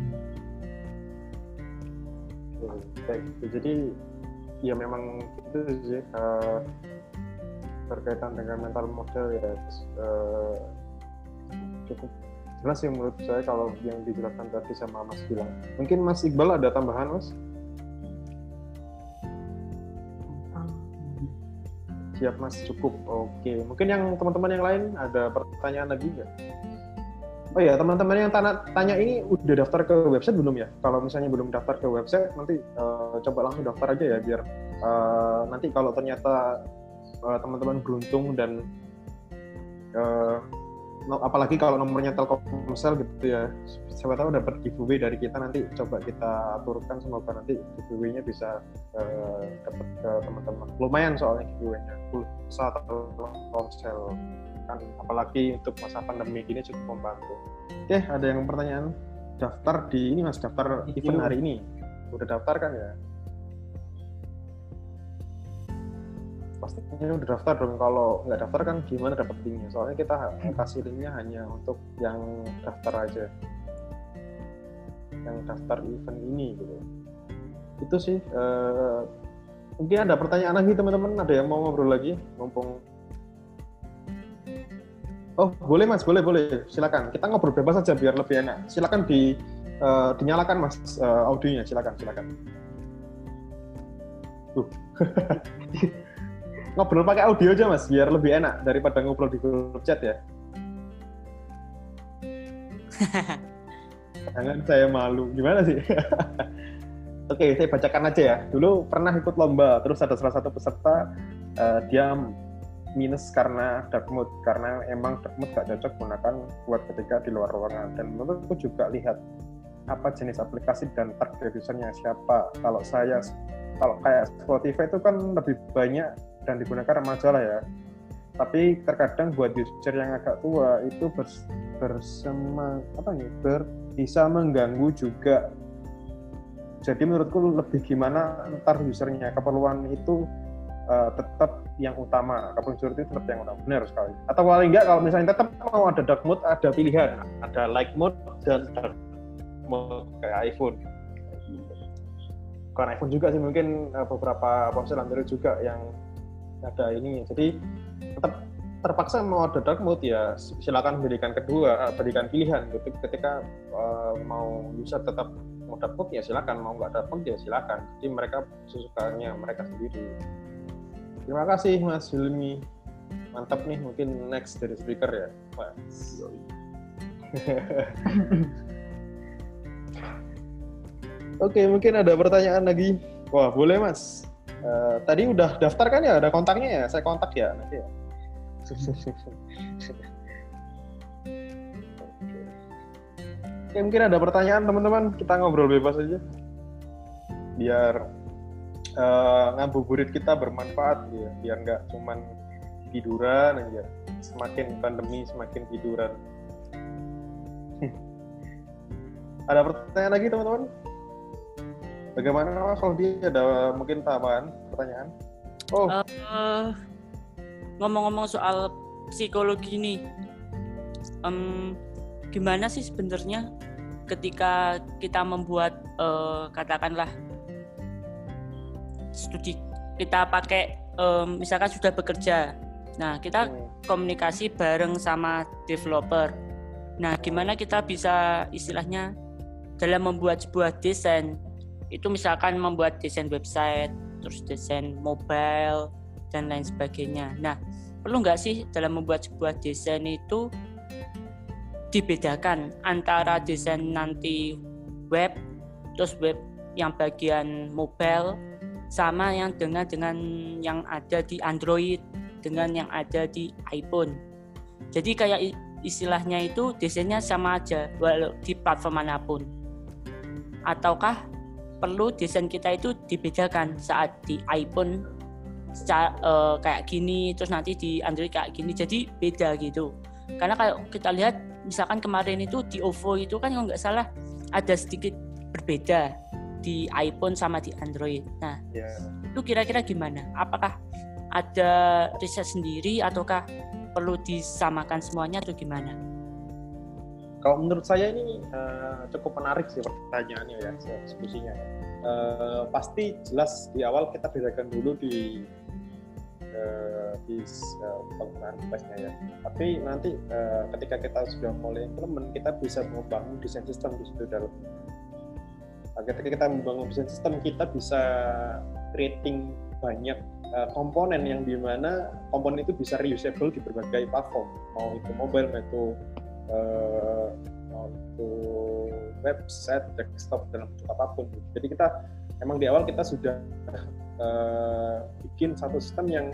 Baik, jadi ya memang itu sih uh, berkaitan dengan mental model ya uh, cukup jelas sih menurut saya kalau yang dijelaskan tadi sama Mas bilang. Mungkin Mas Iqbal ada tambahan Mas? Siap Mas, cukup. Oke, mungkin yang teman-teman yang lain ada pertanyaan lagi nggak? Oh ya, teman-teman yang tanya, tanya ini udah daftar ke website belum ya? Kalau misalnya belum daftar ke website, nanti uh, coba langsung daftar aja ya, biar uh, nanti kalau ternyata uh, teman-teman beruntung dan uh, apalagi kalau nomornya Telkomsel gitu ya. Siapa tahu dapat giveaway dari kita nanti coba kita aturkan semoga nanti giveaway-nya bisa uh, dapat ke teman-teman. Lumayan soalnya giveaway-nya. Pulsa Telkomsel. Kan apalagi untuk masa pandemi ini cukup membantu. Oke ada yang pertanyaan? Daftar di ini mas. Daftar event hari ini. Udah daftar kan ya pastinya udah daftar dong. Kalau nggak daftar kan gimana dapat linknya? Soalnya kita kasih linknya hanya untuk yang daftar aja. Yang daftar event ini gitu. Itu sih uh, mungkin ada pertanyaan lagi teman-teman? Ada yang mau ngobrol lagi? Mumpung oh boleh mas. Boleh boleh. Silakan. Kita ngobrol bebas saja biar lebih enak. Silakan di uh, dinyalakan mas uh, audionya. Silakan silakan. Uh. ngobrol pakai audio aja mas biar lebih enak daripada ngobrol di grup chat ya. Jangan saya malu. Gimana sih? Oke saya bacakan aja ya. Dulu pernah ikut lomba terus ada salah satu peserta uh, dia minus karena dark mode karena emang dark mode gak cocok gunakan buat ketika di luar ruangan. Dan menurutku juga lihat apa jenis aplikasi dan target usernya siapa. Kalau saya kalau kayak Spotify itu kan lebih banyak dan digunakan remaja lah ya. Tapi terkadang buat user yang agak tua itu bers, bersema apa nih ber, bisa mengganggu juga. Jadi menurutku lebih gimana ntar usernya keperluan itu uh, tetap yang utama. Keperluan user itu tetap yang utama. Benar sekali. Atau paling enggak kalau misalnya tetap mau ada dark mode ada pilihan. Ada light mode dan dark mode kayak iPhone. Bukan iPhone juga sih mungkin uh, beberapa ponsel Android juga yang ada ini. Jadi tetap terpaksa mau ada dark mode ya silakan berikan kedua eh, berikan pilihan. Gitu ketika uh, mau user tetap mau dark mode ya silakan. Mau nggak dark mode ya silakan. Jadi mereka sesukanya mereka sendiri. Terima kasih Mas Hilmi. Mantap nih mungkin next dari speaker ya. Mas. Oke, mungkin ada pertanyaan lagi. Wah, boleh Mas. Uh, tadi udah daftar kan ya? Ada kontaknya ya? Saya kontak ya nanti ya. Oke, mungkin ada pertanyaan teman-teman. Kita ngobrol bebas aja. Biar uh, ngabuburit kita bermanfaat ya. Biar nggak cuman tiduran aja. Semakin pandemi semakin tiduran. ada pertanyaan lagi teman-teman? Bagaimana kalau dia ada mungkin tambahan pertanyaan? Oh, uh, ngomong-ngomong soal psikologi ini, um, gimana sih sebenarnya ketika kita membuat uh, katakanlah studi kita pakai um, misalkan sudah bekerja, nah kita hmm. komunikasi bareng sama developer. Nah, gimana kita bisa istilahnya dalam membuat sebuah desain itu misalkan membuat desain website, terus desain mobile dan lain sebagainya. Nah, perlu nggak sih dalam membuat sebuah desain itu dibedakan antara desain nanti web, terus web yang bagian mobile, sama yang dengan dengan yang ada di Android, dengan yang ada di iPhone. Jadi kayak istilahnya itu desainnya sama aja walau di platform mana pun. Ataukah perlu desain kita itu dibedakan saat di iPhone secara, uh, kayak gini terus nanti di Android kayak gini jadi beda gitu karena kalau kita lihat misalkan kemarin itu di OVO itu kan kalau nggak salah ada sedikit berbeda di iPhone sama di Android nah yeah. itu kira-kira gimana apakah ada riset sendiri ataukah perlu disamakan semuanya atau gimana? Kalau menurut saya ini uh, cukup menarik sih pertanyaannya ya, diskusinya. Uh, pasti jelas di awal kita bedakan dulu di uh, di uh, penggunaan device-nya ya. Tapi nanti uh, ketika kita sudah mulai implement, kita bisa membangun desain sistem di situ dalam. Nah, ketika kita membangun desain sistem, kita bisa creating banyak komponen yang di mana komponen itu bisa reusable di berbagai platform, mau itu mobile, mau itu uh, untuk website, desktop dalam bentuk apa pun. Jadi kita emang di awal kita sudah uh, bikin satu sistem yang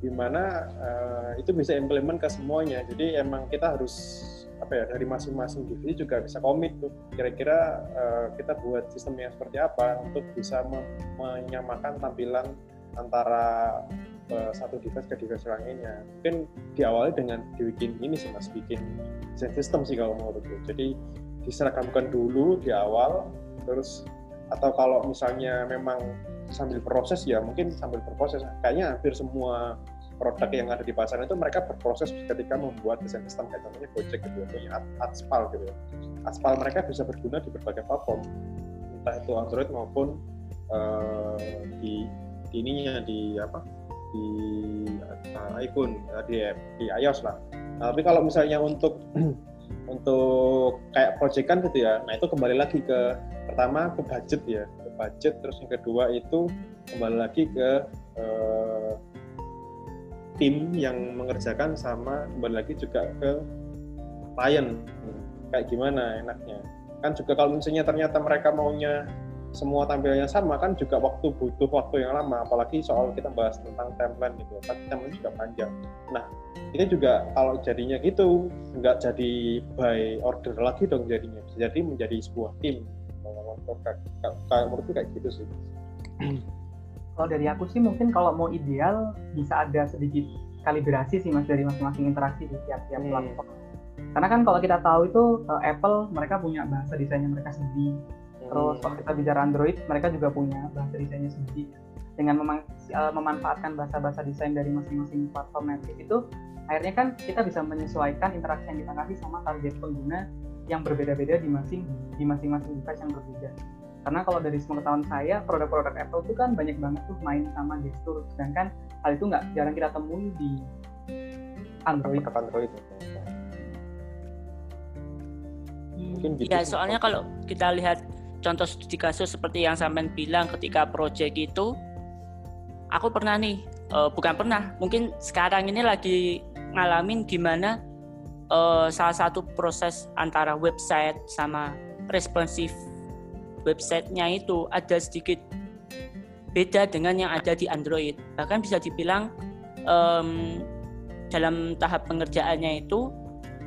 di mana uh, itu bisa implement ke semuanya. Jadi emang kita harus apa ya dari masing-masing divisi juga bisa komit tuh kira-kira uh, kita buat sistemnya seperti apa untuk bisa menyamakan tampilan antara uh, satu device ke device lainnya. Mungkin diawali dengan dibikin ini sih mas, bikin desain sistem sih kalau menurutku. Jadi diseragamkan dulu di awal, terus atau kalau misalnya memang sambil proses ya mungkin sambil berproses. Kayaknya hampir semua produk yang ada di pasaran itu mereka berproses ketika membuat desain sistem kayak contohnya Gojek gitu ya, Aspal gitu ya. Aspal mereka bisa berguna di berbagai platform, entah itu Android maupun uh, di ininya di apa di uh, iPhone di, di iOS lah. Tapi kalau misalnya untuk untuk kayak proyekan gitu ya, nah itu kembali lagi ke pertama ke budget ya, ke budget. Terus yang kedua itu kembali lagi ke uh, tim yang mengerjakan sama kembali lagi juga ke klien kayak gimana enaknya kan juga kalau misalnya ternyata mereka maunya semua tampilnya sama kan juga waktu butuh waktu yang lama apalagi soal kita bahas tentang timeline gitu kan timeline juga panjang nah ini juga kalau jadinya gitu nggak jadi by order lagi dong jadinya bisa jadi menjadi sebuah tim kayak menurutku kayak gitu sih kalau dari aku sih mungkin kalau mau ideal bisa ada sedikit kalibrasi sih mas dari masing-masing interaksi di tiap-tiap hmm. platform. Karena kan kalau kita tahu itu uh, Apple mereka punya bahasa desainnya mereka sendiri. Hmm. Terus kalau kita bicara Android mereka juga punya bahasa desainnya sendiri. Dengan memang uh, memanfaatkan bahasa-bahasa desain dari masing-masing platform native itu akhirnya kan kita bisa menyesuaikan interaksi yang kita kasih sama target pengguna yang berbeda-beda di masing di masing-masing device yang berbeda. Karena kalau dari sepengetahuan saya produk-produk Apple itu kan banyak banget tuh main sama gestur. Sedangkan hal itu nggak jarang kita temui di Android. Android? Mungkin gitu. ya soalnya kalau kita lihat contoh studi kasus seperti yang sampean bilang ketika project itu aku pernah nih uh, bukan pernah mungkin sekarang ini lagi ngalamin gimana uh, salah satu proses antara website sama responsif websitenya itu ada sedikit beda dengan yang ada di Android. Bahkan bisa dibilang um, dalam tahap pengerjaannya itu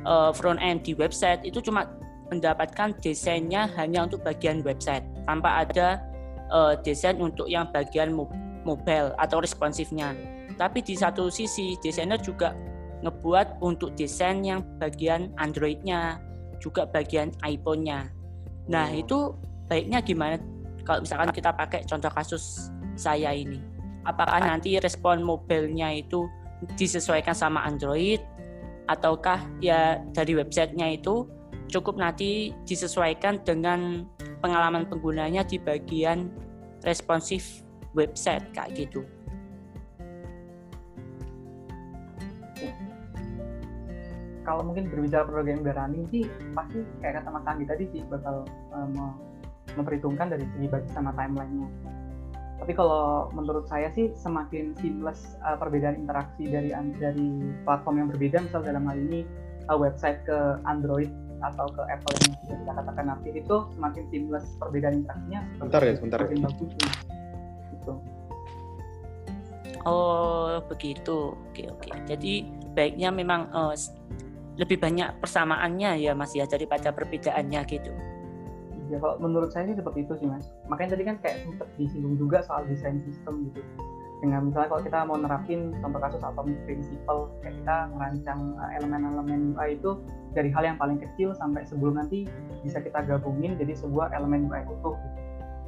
uh, front end di website itu cuma mendapatkan desainnya hanya untuk bagian website tanpa ada uh, desain untuk yang bagian mobile atau responsifnya. Tapi di satu sisi desainer juga ngebuat untuk desain yang bagian Androidnya juga bagian iPhone-nya. Nah hmm. itu baiknya gimana kalau misalkan kita pakai contoh kasus saya ini apakah nanti respon mobilnya itu disesuaikan sama Android ataukah ya dari websitenya itu cukup nanti disesuaikan dengan pengalaman penggunanya di bagian responsif website kayak gitu. Kalau mungkin berbicara program running sih pasti kayak kata Mas Andi tadi sih bakal um, memperhitungkan dari segi budget sama timelinenya. Tapi kalau menurut saya sih semakin seamless uh, perbedaan interaksi dari dari platform yang berbeda, misal dalam hal ini uh, website ke Android atau ke Apple yang kita katakan natif itu semakin seamless perbedaan interaksinya. Sebentar ya, sebentar ya. Bagus, gitu. Oh begitu, oke oke. Jadi baiknya memang uh, lebih banyak persamaannya ya Mas ya daripada perbedaannya gitu ya kalau menurut saya sih seperti itu sih mas makanya tadi kan kayak sempat disinggung juga soal desain sistem gitu dengan misalnya kalau kita mau nerapin contoh kasus atau prinsipal kayak kita merancang eh, elemen-elemen UI itu dari hal yang paling kecil sampai sebelum nanti bisa kita gabungin jadi sebuah elemen UI utuh gitu.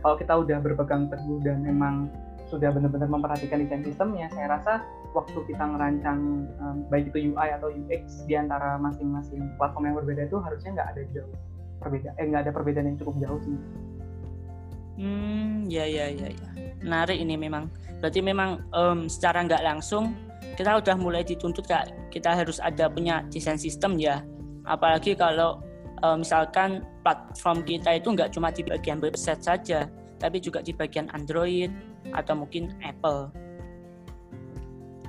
kalau kita udah berpegang teguh dan memang sudah benar-benar memperhatikan desain sistemnya saya rasa waktu kita ngerancang um, baik itu UI atau UX di antara masing-masing platform yang berbeda itu harusnya nggak ada jauh perbedaan eh nggak ada perbedaan yang cukup jauh sih. Hmm ya ya ya ya. Menarik ini memang. Berarti memang um, secara nggak langsung kita udah mulai dituntut kak kita harus ada punya desain sistem ya apalagi kalau um, misalkan platform kita itu nggak cuma di bagian website saja tapi juga di bagian Android atau mungkin Apple.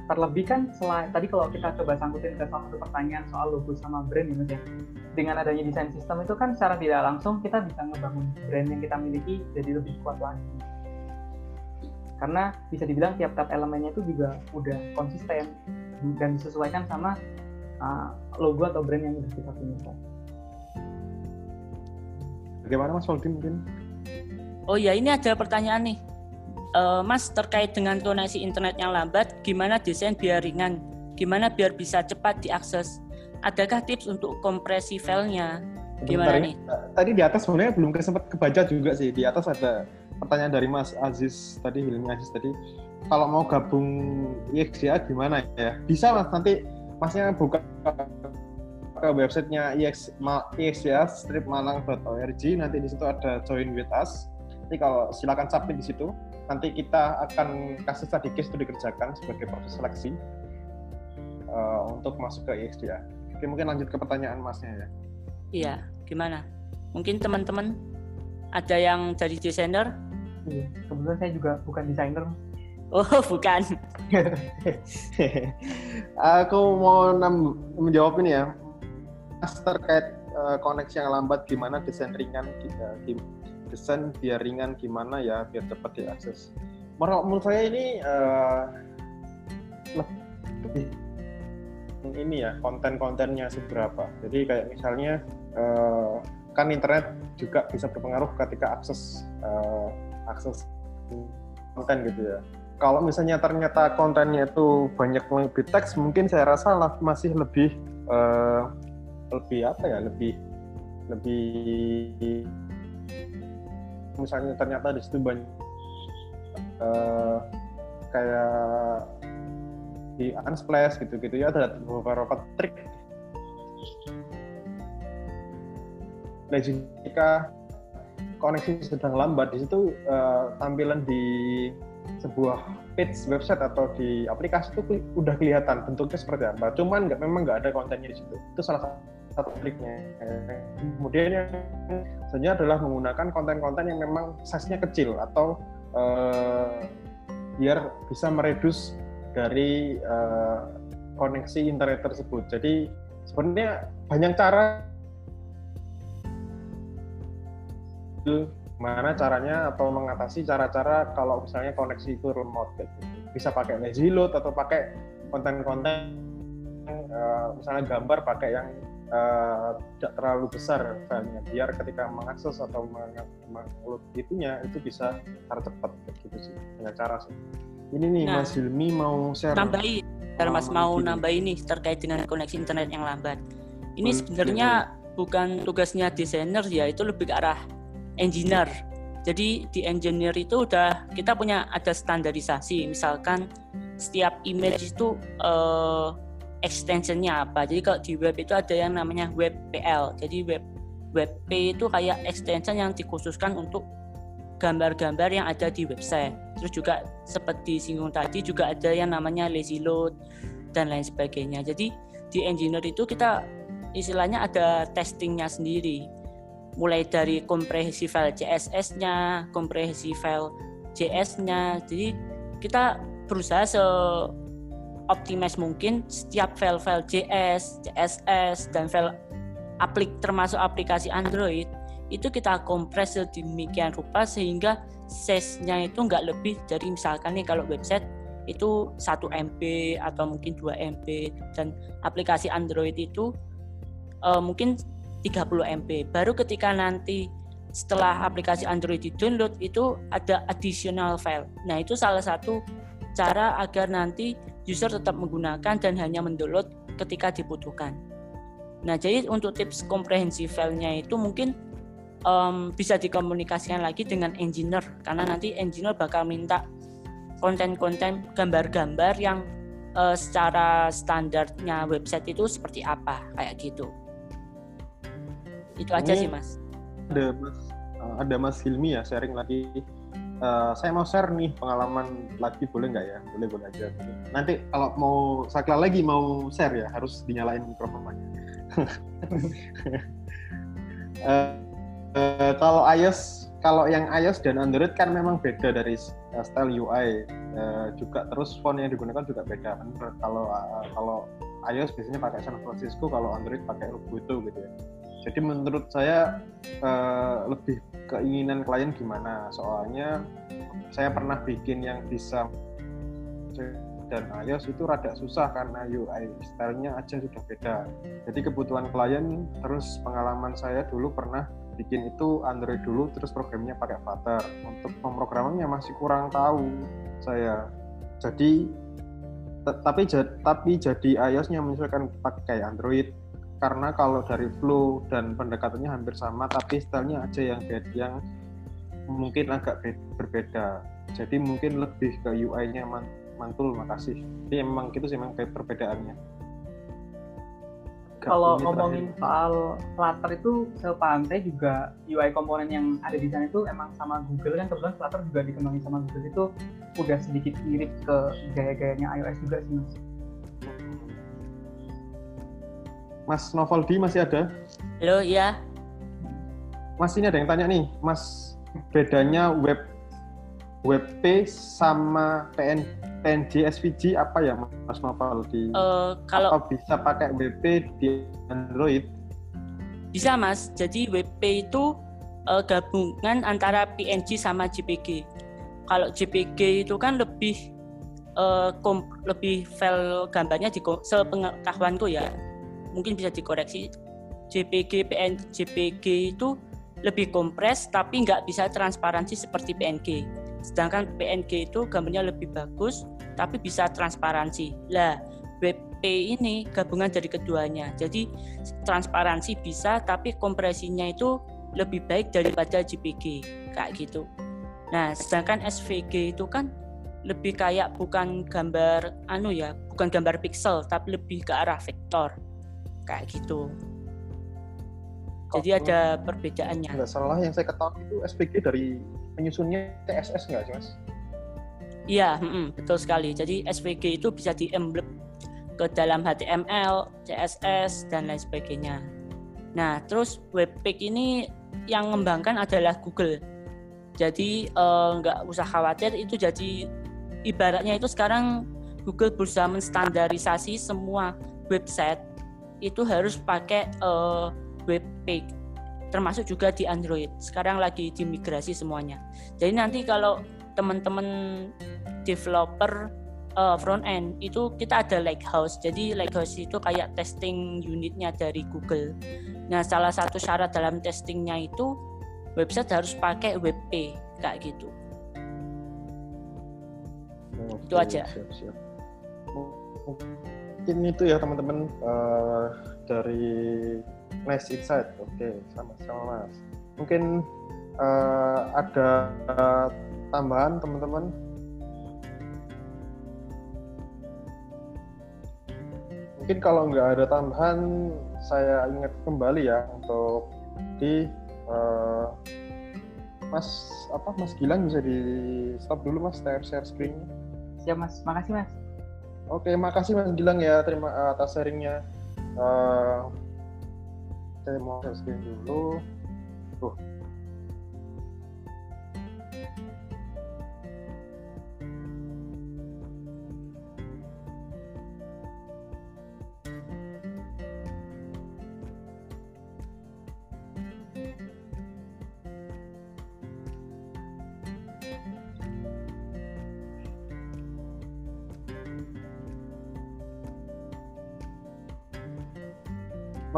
Terlebih kan selain tadi kalau kita coba sangkutin ke salah satu pertanyaan soal logo sama brand ya ya. Dengan adanya desain sistem itu kan secara tidak langsung kita bisa ngebangun brand yang kita miliki jadi lebih kuat lagi. Karena bisa dibilang tiap-tiap elemennya itu juga udah konsisten dan disesuaikan sama uh, logo atau brand yang udah kita punya. Bagaimana Mas Waldin mungkin? Oh ya ini ada pertanyaan nih uh, Mas terkait dengan koneksi internet yang lambat, gimana desain biar ringan? Gimana biar bisa cepat diakses? Adakah tips untuk kompresi filenya? Gimana nih? Tadi di atas sebenarnya belum sempat kebaca juga sih. Di atas ada pertanyaan dari Mas Aziz tadi, Hilmi Aziz tadi, kalau mau gabung IXDA gimana ya? Bisa mas nanti masnya buka ke websitenya IX, IXDA stripmalang.org nanti di situ ada join with us. Nanti kalau silakan submit di situ. Nanti kita akan kasih study case itu dikerjakan sebagai proses seleksi uh, untuk masuk ke IXDA. Oke, mungkin lanjut ke pertanyaan masnya ya. Iya, gimana? Mungkin teman-teman ada yang jadi desainer? Iya, kebetulan saya juga bukan desainer. Oh, bukan. Aku mau menjawab ini ya. Mas terkait uh, koneksi yang lambat gimana desain ringan uh, desain biar ringan gimana ya biar cepat diakses. Menurut saya ini uh, lebih ini ya konten-kontennya seberapa. Jadi kayak misalnya uh, kan internet juga bisa berpengaruh ketika akses uh, akses konten gitu ya. Kalau misalnya ternyata kontennya itu banyak lebih teks, mungkin saya rasa masih lebih uh, lebih apa ya, lebih lebih misalnya ternyata di situ banyak uh, kayak di unsplash gitu-gitu ya ada beberapa trik. Nah jika koneksi sedang lambat. Di situ uh, tampilan di sebuah page website atau di aplikasi itu udah kelihatan bentuknya seperti apa. Cuman nggak memang nggak ada kontennya di situ. Itu salah satu triknya. Kemudian yang selanjutnya adalah menggunakan konten-konten yang memang size-nya kecil atau uh, biar bisa meredus dari uh, koneksi internet tersebut. Jadi sebenarnya banyak cara mana caranya atau mengatasi cara-cara kalau misalnya koneksi itu remote gitu. Bisa pakai lazy load atau pakai konten-konten uh, misalnya gambar pakai yang uh, tidak terlalu besar filenya biar ketika mengakses atau mengupload itunya itu bisa secara cepat gitu sih banyak cara sih ini nih nah, Mas Hilmi mau share. Nambahi, kalau Mas mau nambah ini terkait dengan koneksi internet yang lambat. Ini sebenarnya bukan tugasnya desainer ya, itu lebih ke arah engineer. Jadi di engineer itu udah kita punya ada standarisasi. Misalkan setiap image itu uh, extensionnya apa. Jadi kalau di web itu ada yang namanya WebPL. Jadi web WebP itu kayak extension yang dikhususkan untuk gambar-gambar yang ada di website. Terus juga seperti singgung tadi juga ada yang namanya lazy load dan lain sebagainya. Jadi di engineer itu kita istilahnya ada testingnya sendiri. Mulai dari kompresi file CSS-nya, kompresi file JS-nya. Jadi kita berusaha se optimis mungkin setiap file-file JS, CSS dan file aplik termasuk aplikasi Android itu kita kompres sedemikian rupa sehingga size-nya itu nggak lebih dari misalkan nih kalau website itu 1 MB atau mungkin 2 MB dan aplikasi Android itu uh, mungkin 30 MB. Baru ketika nanti setelah aplikasi Android di-download itu ada additional file. Nah, itu salah satu cara agar nanti user tetap menggunakan dan hanya mendownload ketika dibutuhkan. Nah, jadi untuk tips komprehensif filenya itu mungkin um, bisa dikomunikasikan lagi dengan engineer karena nanti engineer bakal minta konten-konten gambar-gambar yang uh, secara standarnya website itu seperti apa kayak gitu itu aja Ini sih mas. ada mas uh, ada mas Hilmi ya sharing lagi. Uh, saya mau share nih pengalaman lagi boleh nggak ya? Boleh boleh aja. Nanti kalau mau sakla lagi mau share ya harus dinyalain mikrofonnya. Uh, Uh, kalau iOS kalau yang iOS dan Android kan memang beda dari uh, style UI uh, juga. Terus font yang digunakan juga beda. Kan kalau uh, kalau iOS biasanya pakai San Francisco kalau Android pakai Ubuntu gitu ya jadi menurut saya uh, lebih keinginan klien gimana? Soalnya saya pernah bikin yang bisa dan iOS itu rada susah karena UI stylenya aja sudah beda. Jadi kebutuhan klien terus pengalaman saya dulu pernah bikin itu Android dulu terus programnya pakai Flutter. Untuk pemrogramannya masih kurang tahu saya. Jadi tapi tapi jadi iOS-nya menyesuaikan pakai Android karena kalau dari flow dan pendekatannya hampir sama tapi stylenya aja yang beda yang mungkin agak be- berbeda. Jadi mungkin lebih ke UI-nya man- mantul makasih. Jadi emang gitu sih memang kayak perbedaannya. Kalau ngomongin terakhir. soal Flutter itu sepaham saya juga UI komponen yang ada di sana itu emang sama Google kan kebetulan Flutter juga dikembangin sama Google itu udah sedikit mirip ke gaya-gayanya iOS juga sih mas. Mas Novaldi masih ada? Halo, ya. Mas ini ada yang tanya nih, Mas bedanya web WebP sama PN, PNG SVG apa ya Mas Novaldi? Eh, kalau Apa bisa pakai WebP di Android? Bisa mas, jadi WP itu eh, gabungan antara PNG sama JPG. Kalau JPG itu kan lebih kom- lebih file gambarnya di sepengetahuanku ya, mungkin bisa dikoreksi. JPG, PN, JPG itu lebih kompres tapi nggak bisa transparansi seperti PNG. Sedangkan PNG itu gambarnya lebih bagus tapi bisa transparansi. Lah, WP ini gabungan dari keduanya. Jadi transparansi bisa tapi kompresinya itu lebih baik daripada JPG kayak gitu. Nah, sedangkan SVG itu kan lebih kayak bukan gambar anu ya, bukan gambar pixel tapi lebih ke arah vektor kayak gitu. Jadi Oh. ada perbedaannya. Nggak salah yang saya ketahui itu SPG dari penyusunnya CSS nggak sih Mas? Iya, betul sekali. Jadi SVG itu bisa di-emblem ke dalam HTML, CSS dan lain sebagainya. Nah, terus Webpack ini yang mengembangkan adalah Google. Jadi eh, nggak usah khawatir itu jadi ibaratnya itu sekarang Google berusaha menstandarisasi semua website itu harus pakai eh, Webpack termasuk juga di Android. Sekarang lagi dimigrasi semuanya. Jadi nanti kalau teman-teman developer uh, front end itu kita ada Lighthouse. Jadi Lighthouse itu kayak testing unitnya dari Google. Nah, salah satu syarat dalam testingnya itu website harus pakai WebP kayak gitu. Itu Oke, aja. Siap, siap. Mungkin itu ya teman-teman eh, dari Nice Insight. Oke, sama-sama Mas. Mungkin eh, ada tambahan teman-teman? Mungkin kalau nggak ada tambahan, saya ingat kembali ya untuk di eh, Mas apa Mas Gilang bisa di stop dulu Mas share share screen-nya. Siap mas, makasih mas. Oke, makasih Mas Gilang ya terima atas sharingnya. Eh, saya mau screen dulu. Tuh.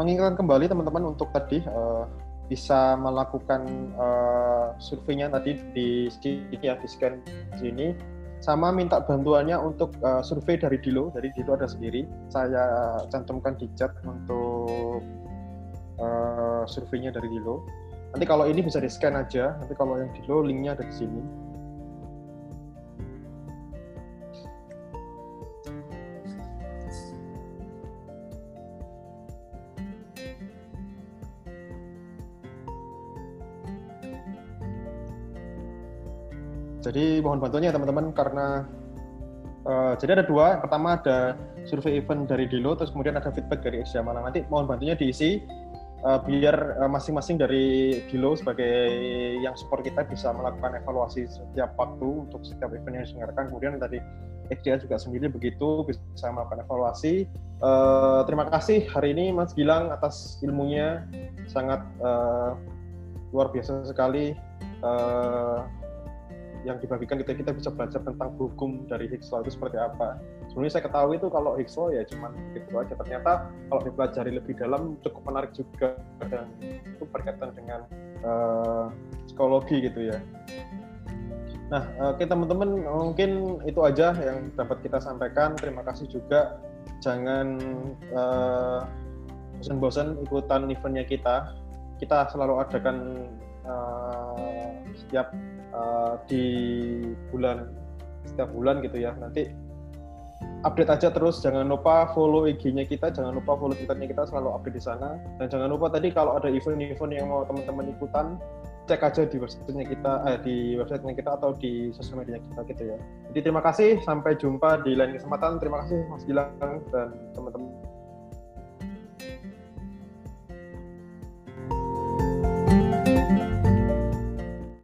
Mengingatkan kembali teman-teman untuk tadi eh, bisa melakukan eh, surveinya tadi di sini ya di scan sini. Sama minta bantuannya untuk eh, survei dari Dilo. Dari Dilo ada sendiri. Saya cantumkan di chat untuk eh, surveinya dari Dilo. Nanti kalau ini bisa di scan aja. Nanti kalau yang Dilo linknya ada di sini Jadi mohon bantuannya teman-teman karena uh, jadi ada dua. Pertama ada survei event dari Dilo, terus kemudian ada feedback dari X Malang. Nanti mohon bantunya diisi uh, biar uh, masing-masing dari Dilo sebagai yang support kita bisa melakukan evaluasi setiap waktu untuk setiap event yang diselenggarakan. Kemudian tadi XDA juga sendiri begitu bisa melakukan evaluasi. Uh, terima kasih hari ini Mas Gilang atas ilmunya sangat uh, luar biasa sekali. Uh, yang dibagikan kita kita bisa belajar tentang hukum dari Higgs law itu seperti apa. Sebenarnya saya ketahui itu kalau Higgs law ya cuman gitu aja. Ternyata kalau dipelajari lebih dalam cukup menarik juga dan itu berkaitan dengan uh, psikologi gitu ya. Nah, oke teman-teman mungkin itu aja yang dapat kita sampaikan. Terima kasih juga. Jangan uh, bosan-bosan ikutan eventnya kita. Kita selalu adakan uh, setiap uh, di bulan setiap bulan gitu ya. Nanti update aja terus. Jangan lupa follow IG-nya kita. Jangan lupa follow Twitternya kita selalu update di sana. Dan jangan lupa tadi kalau ada event-event yang mau teman-teman ikutan cek aja di websitenya kita eh, di websitenya kita atau di sosial media kita gitu ya. Jadi terima kasih. Sampai jumpa di lain kesempatan. Terima kasih Mas Gilang dan teman-teman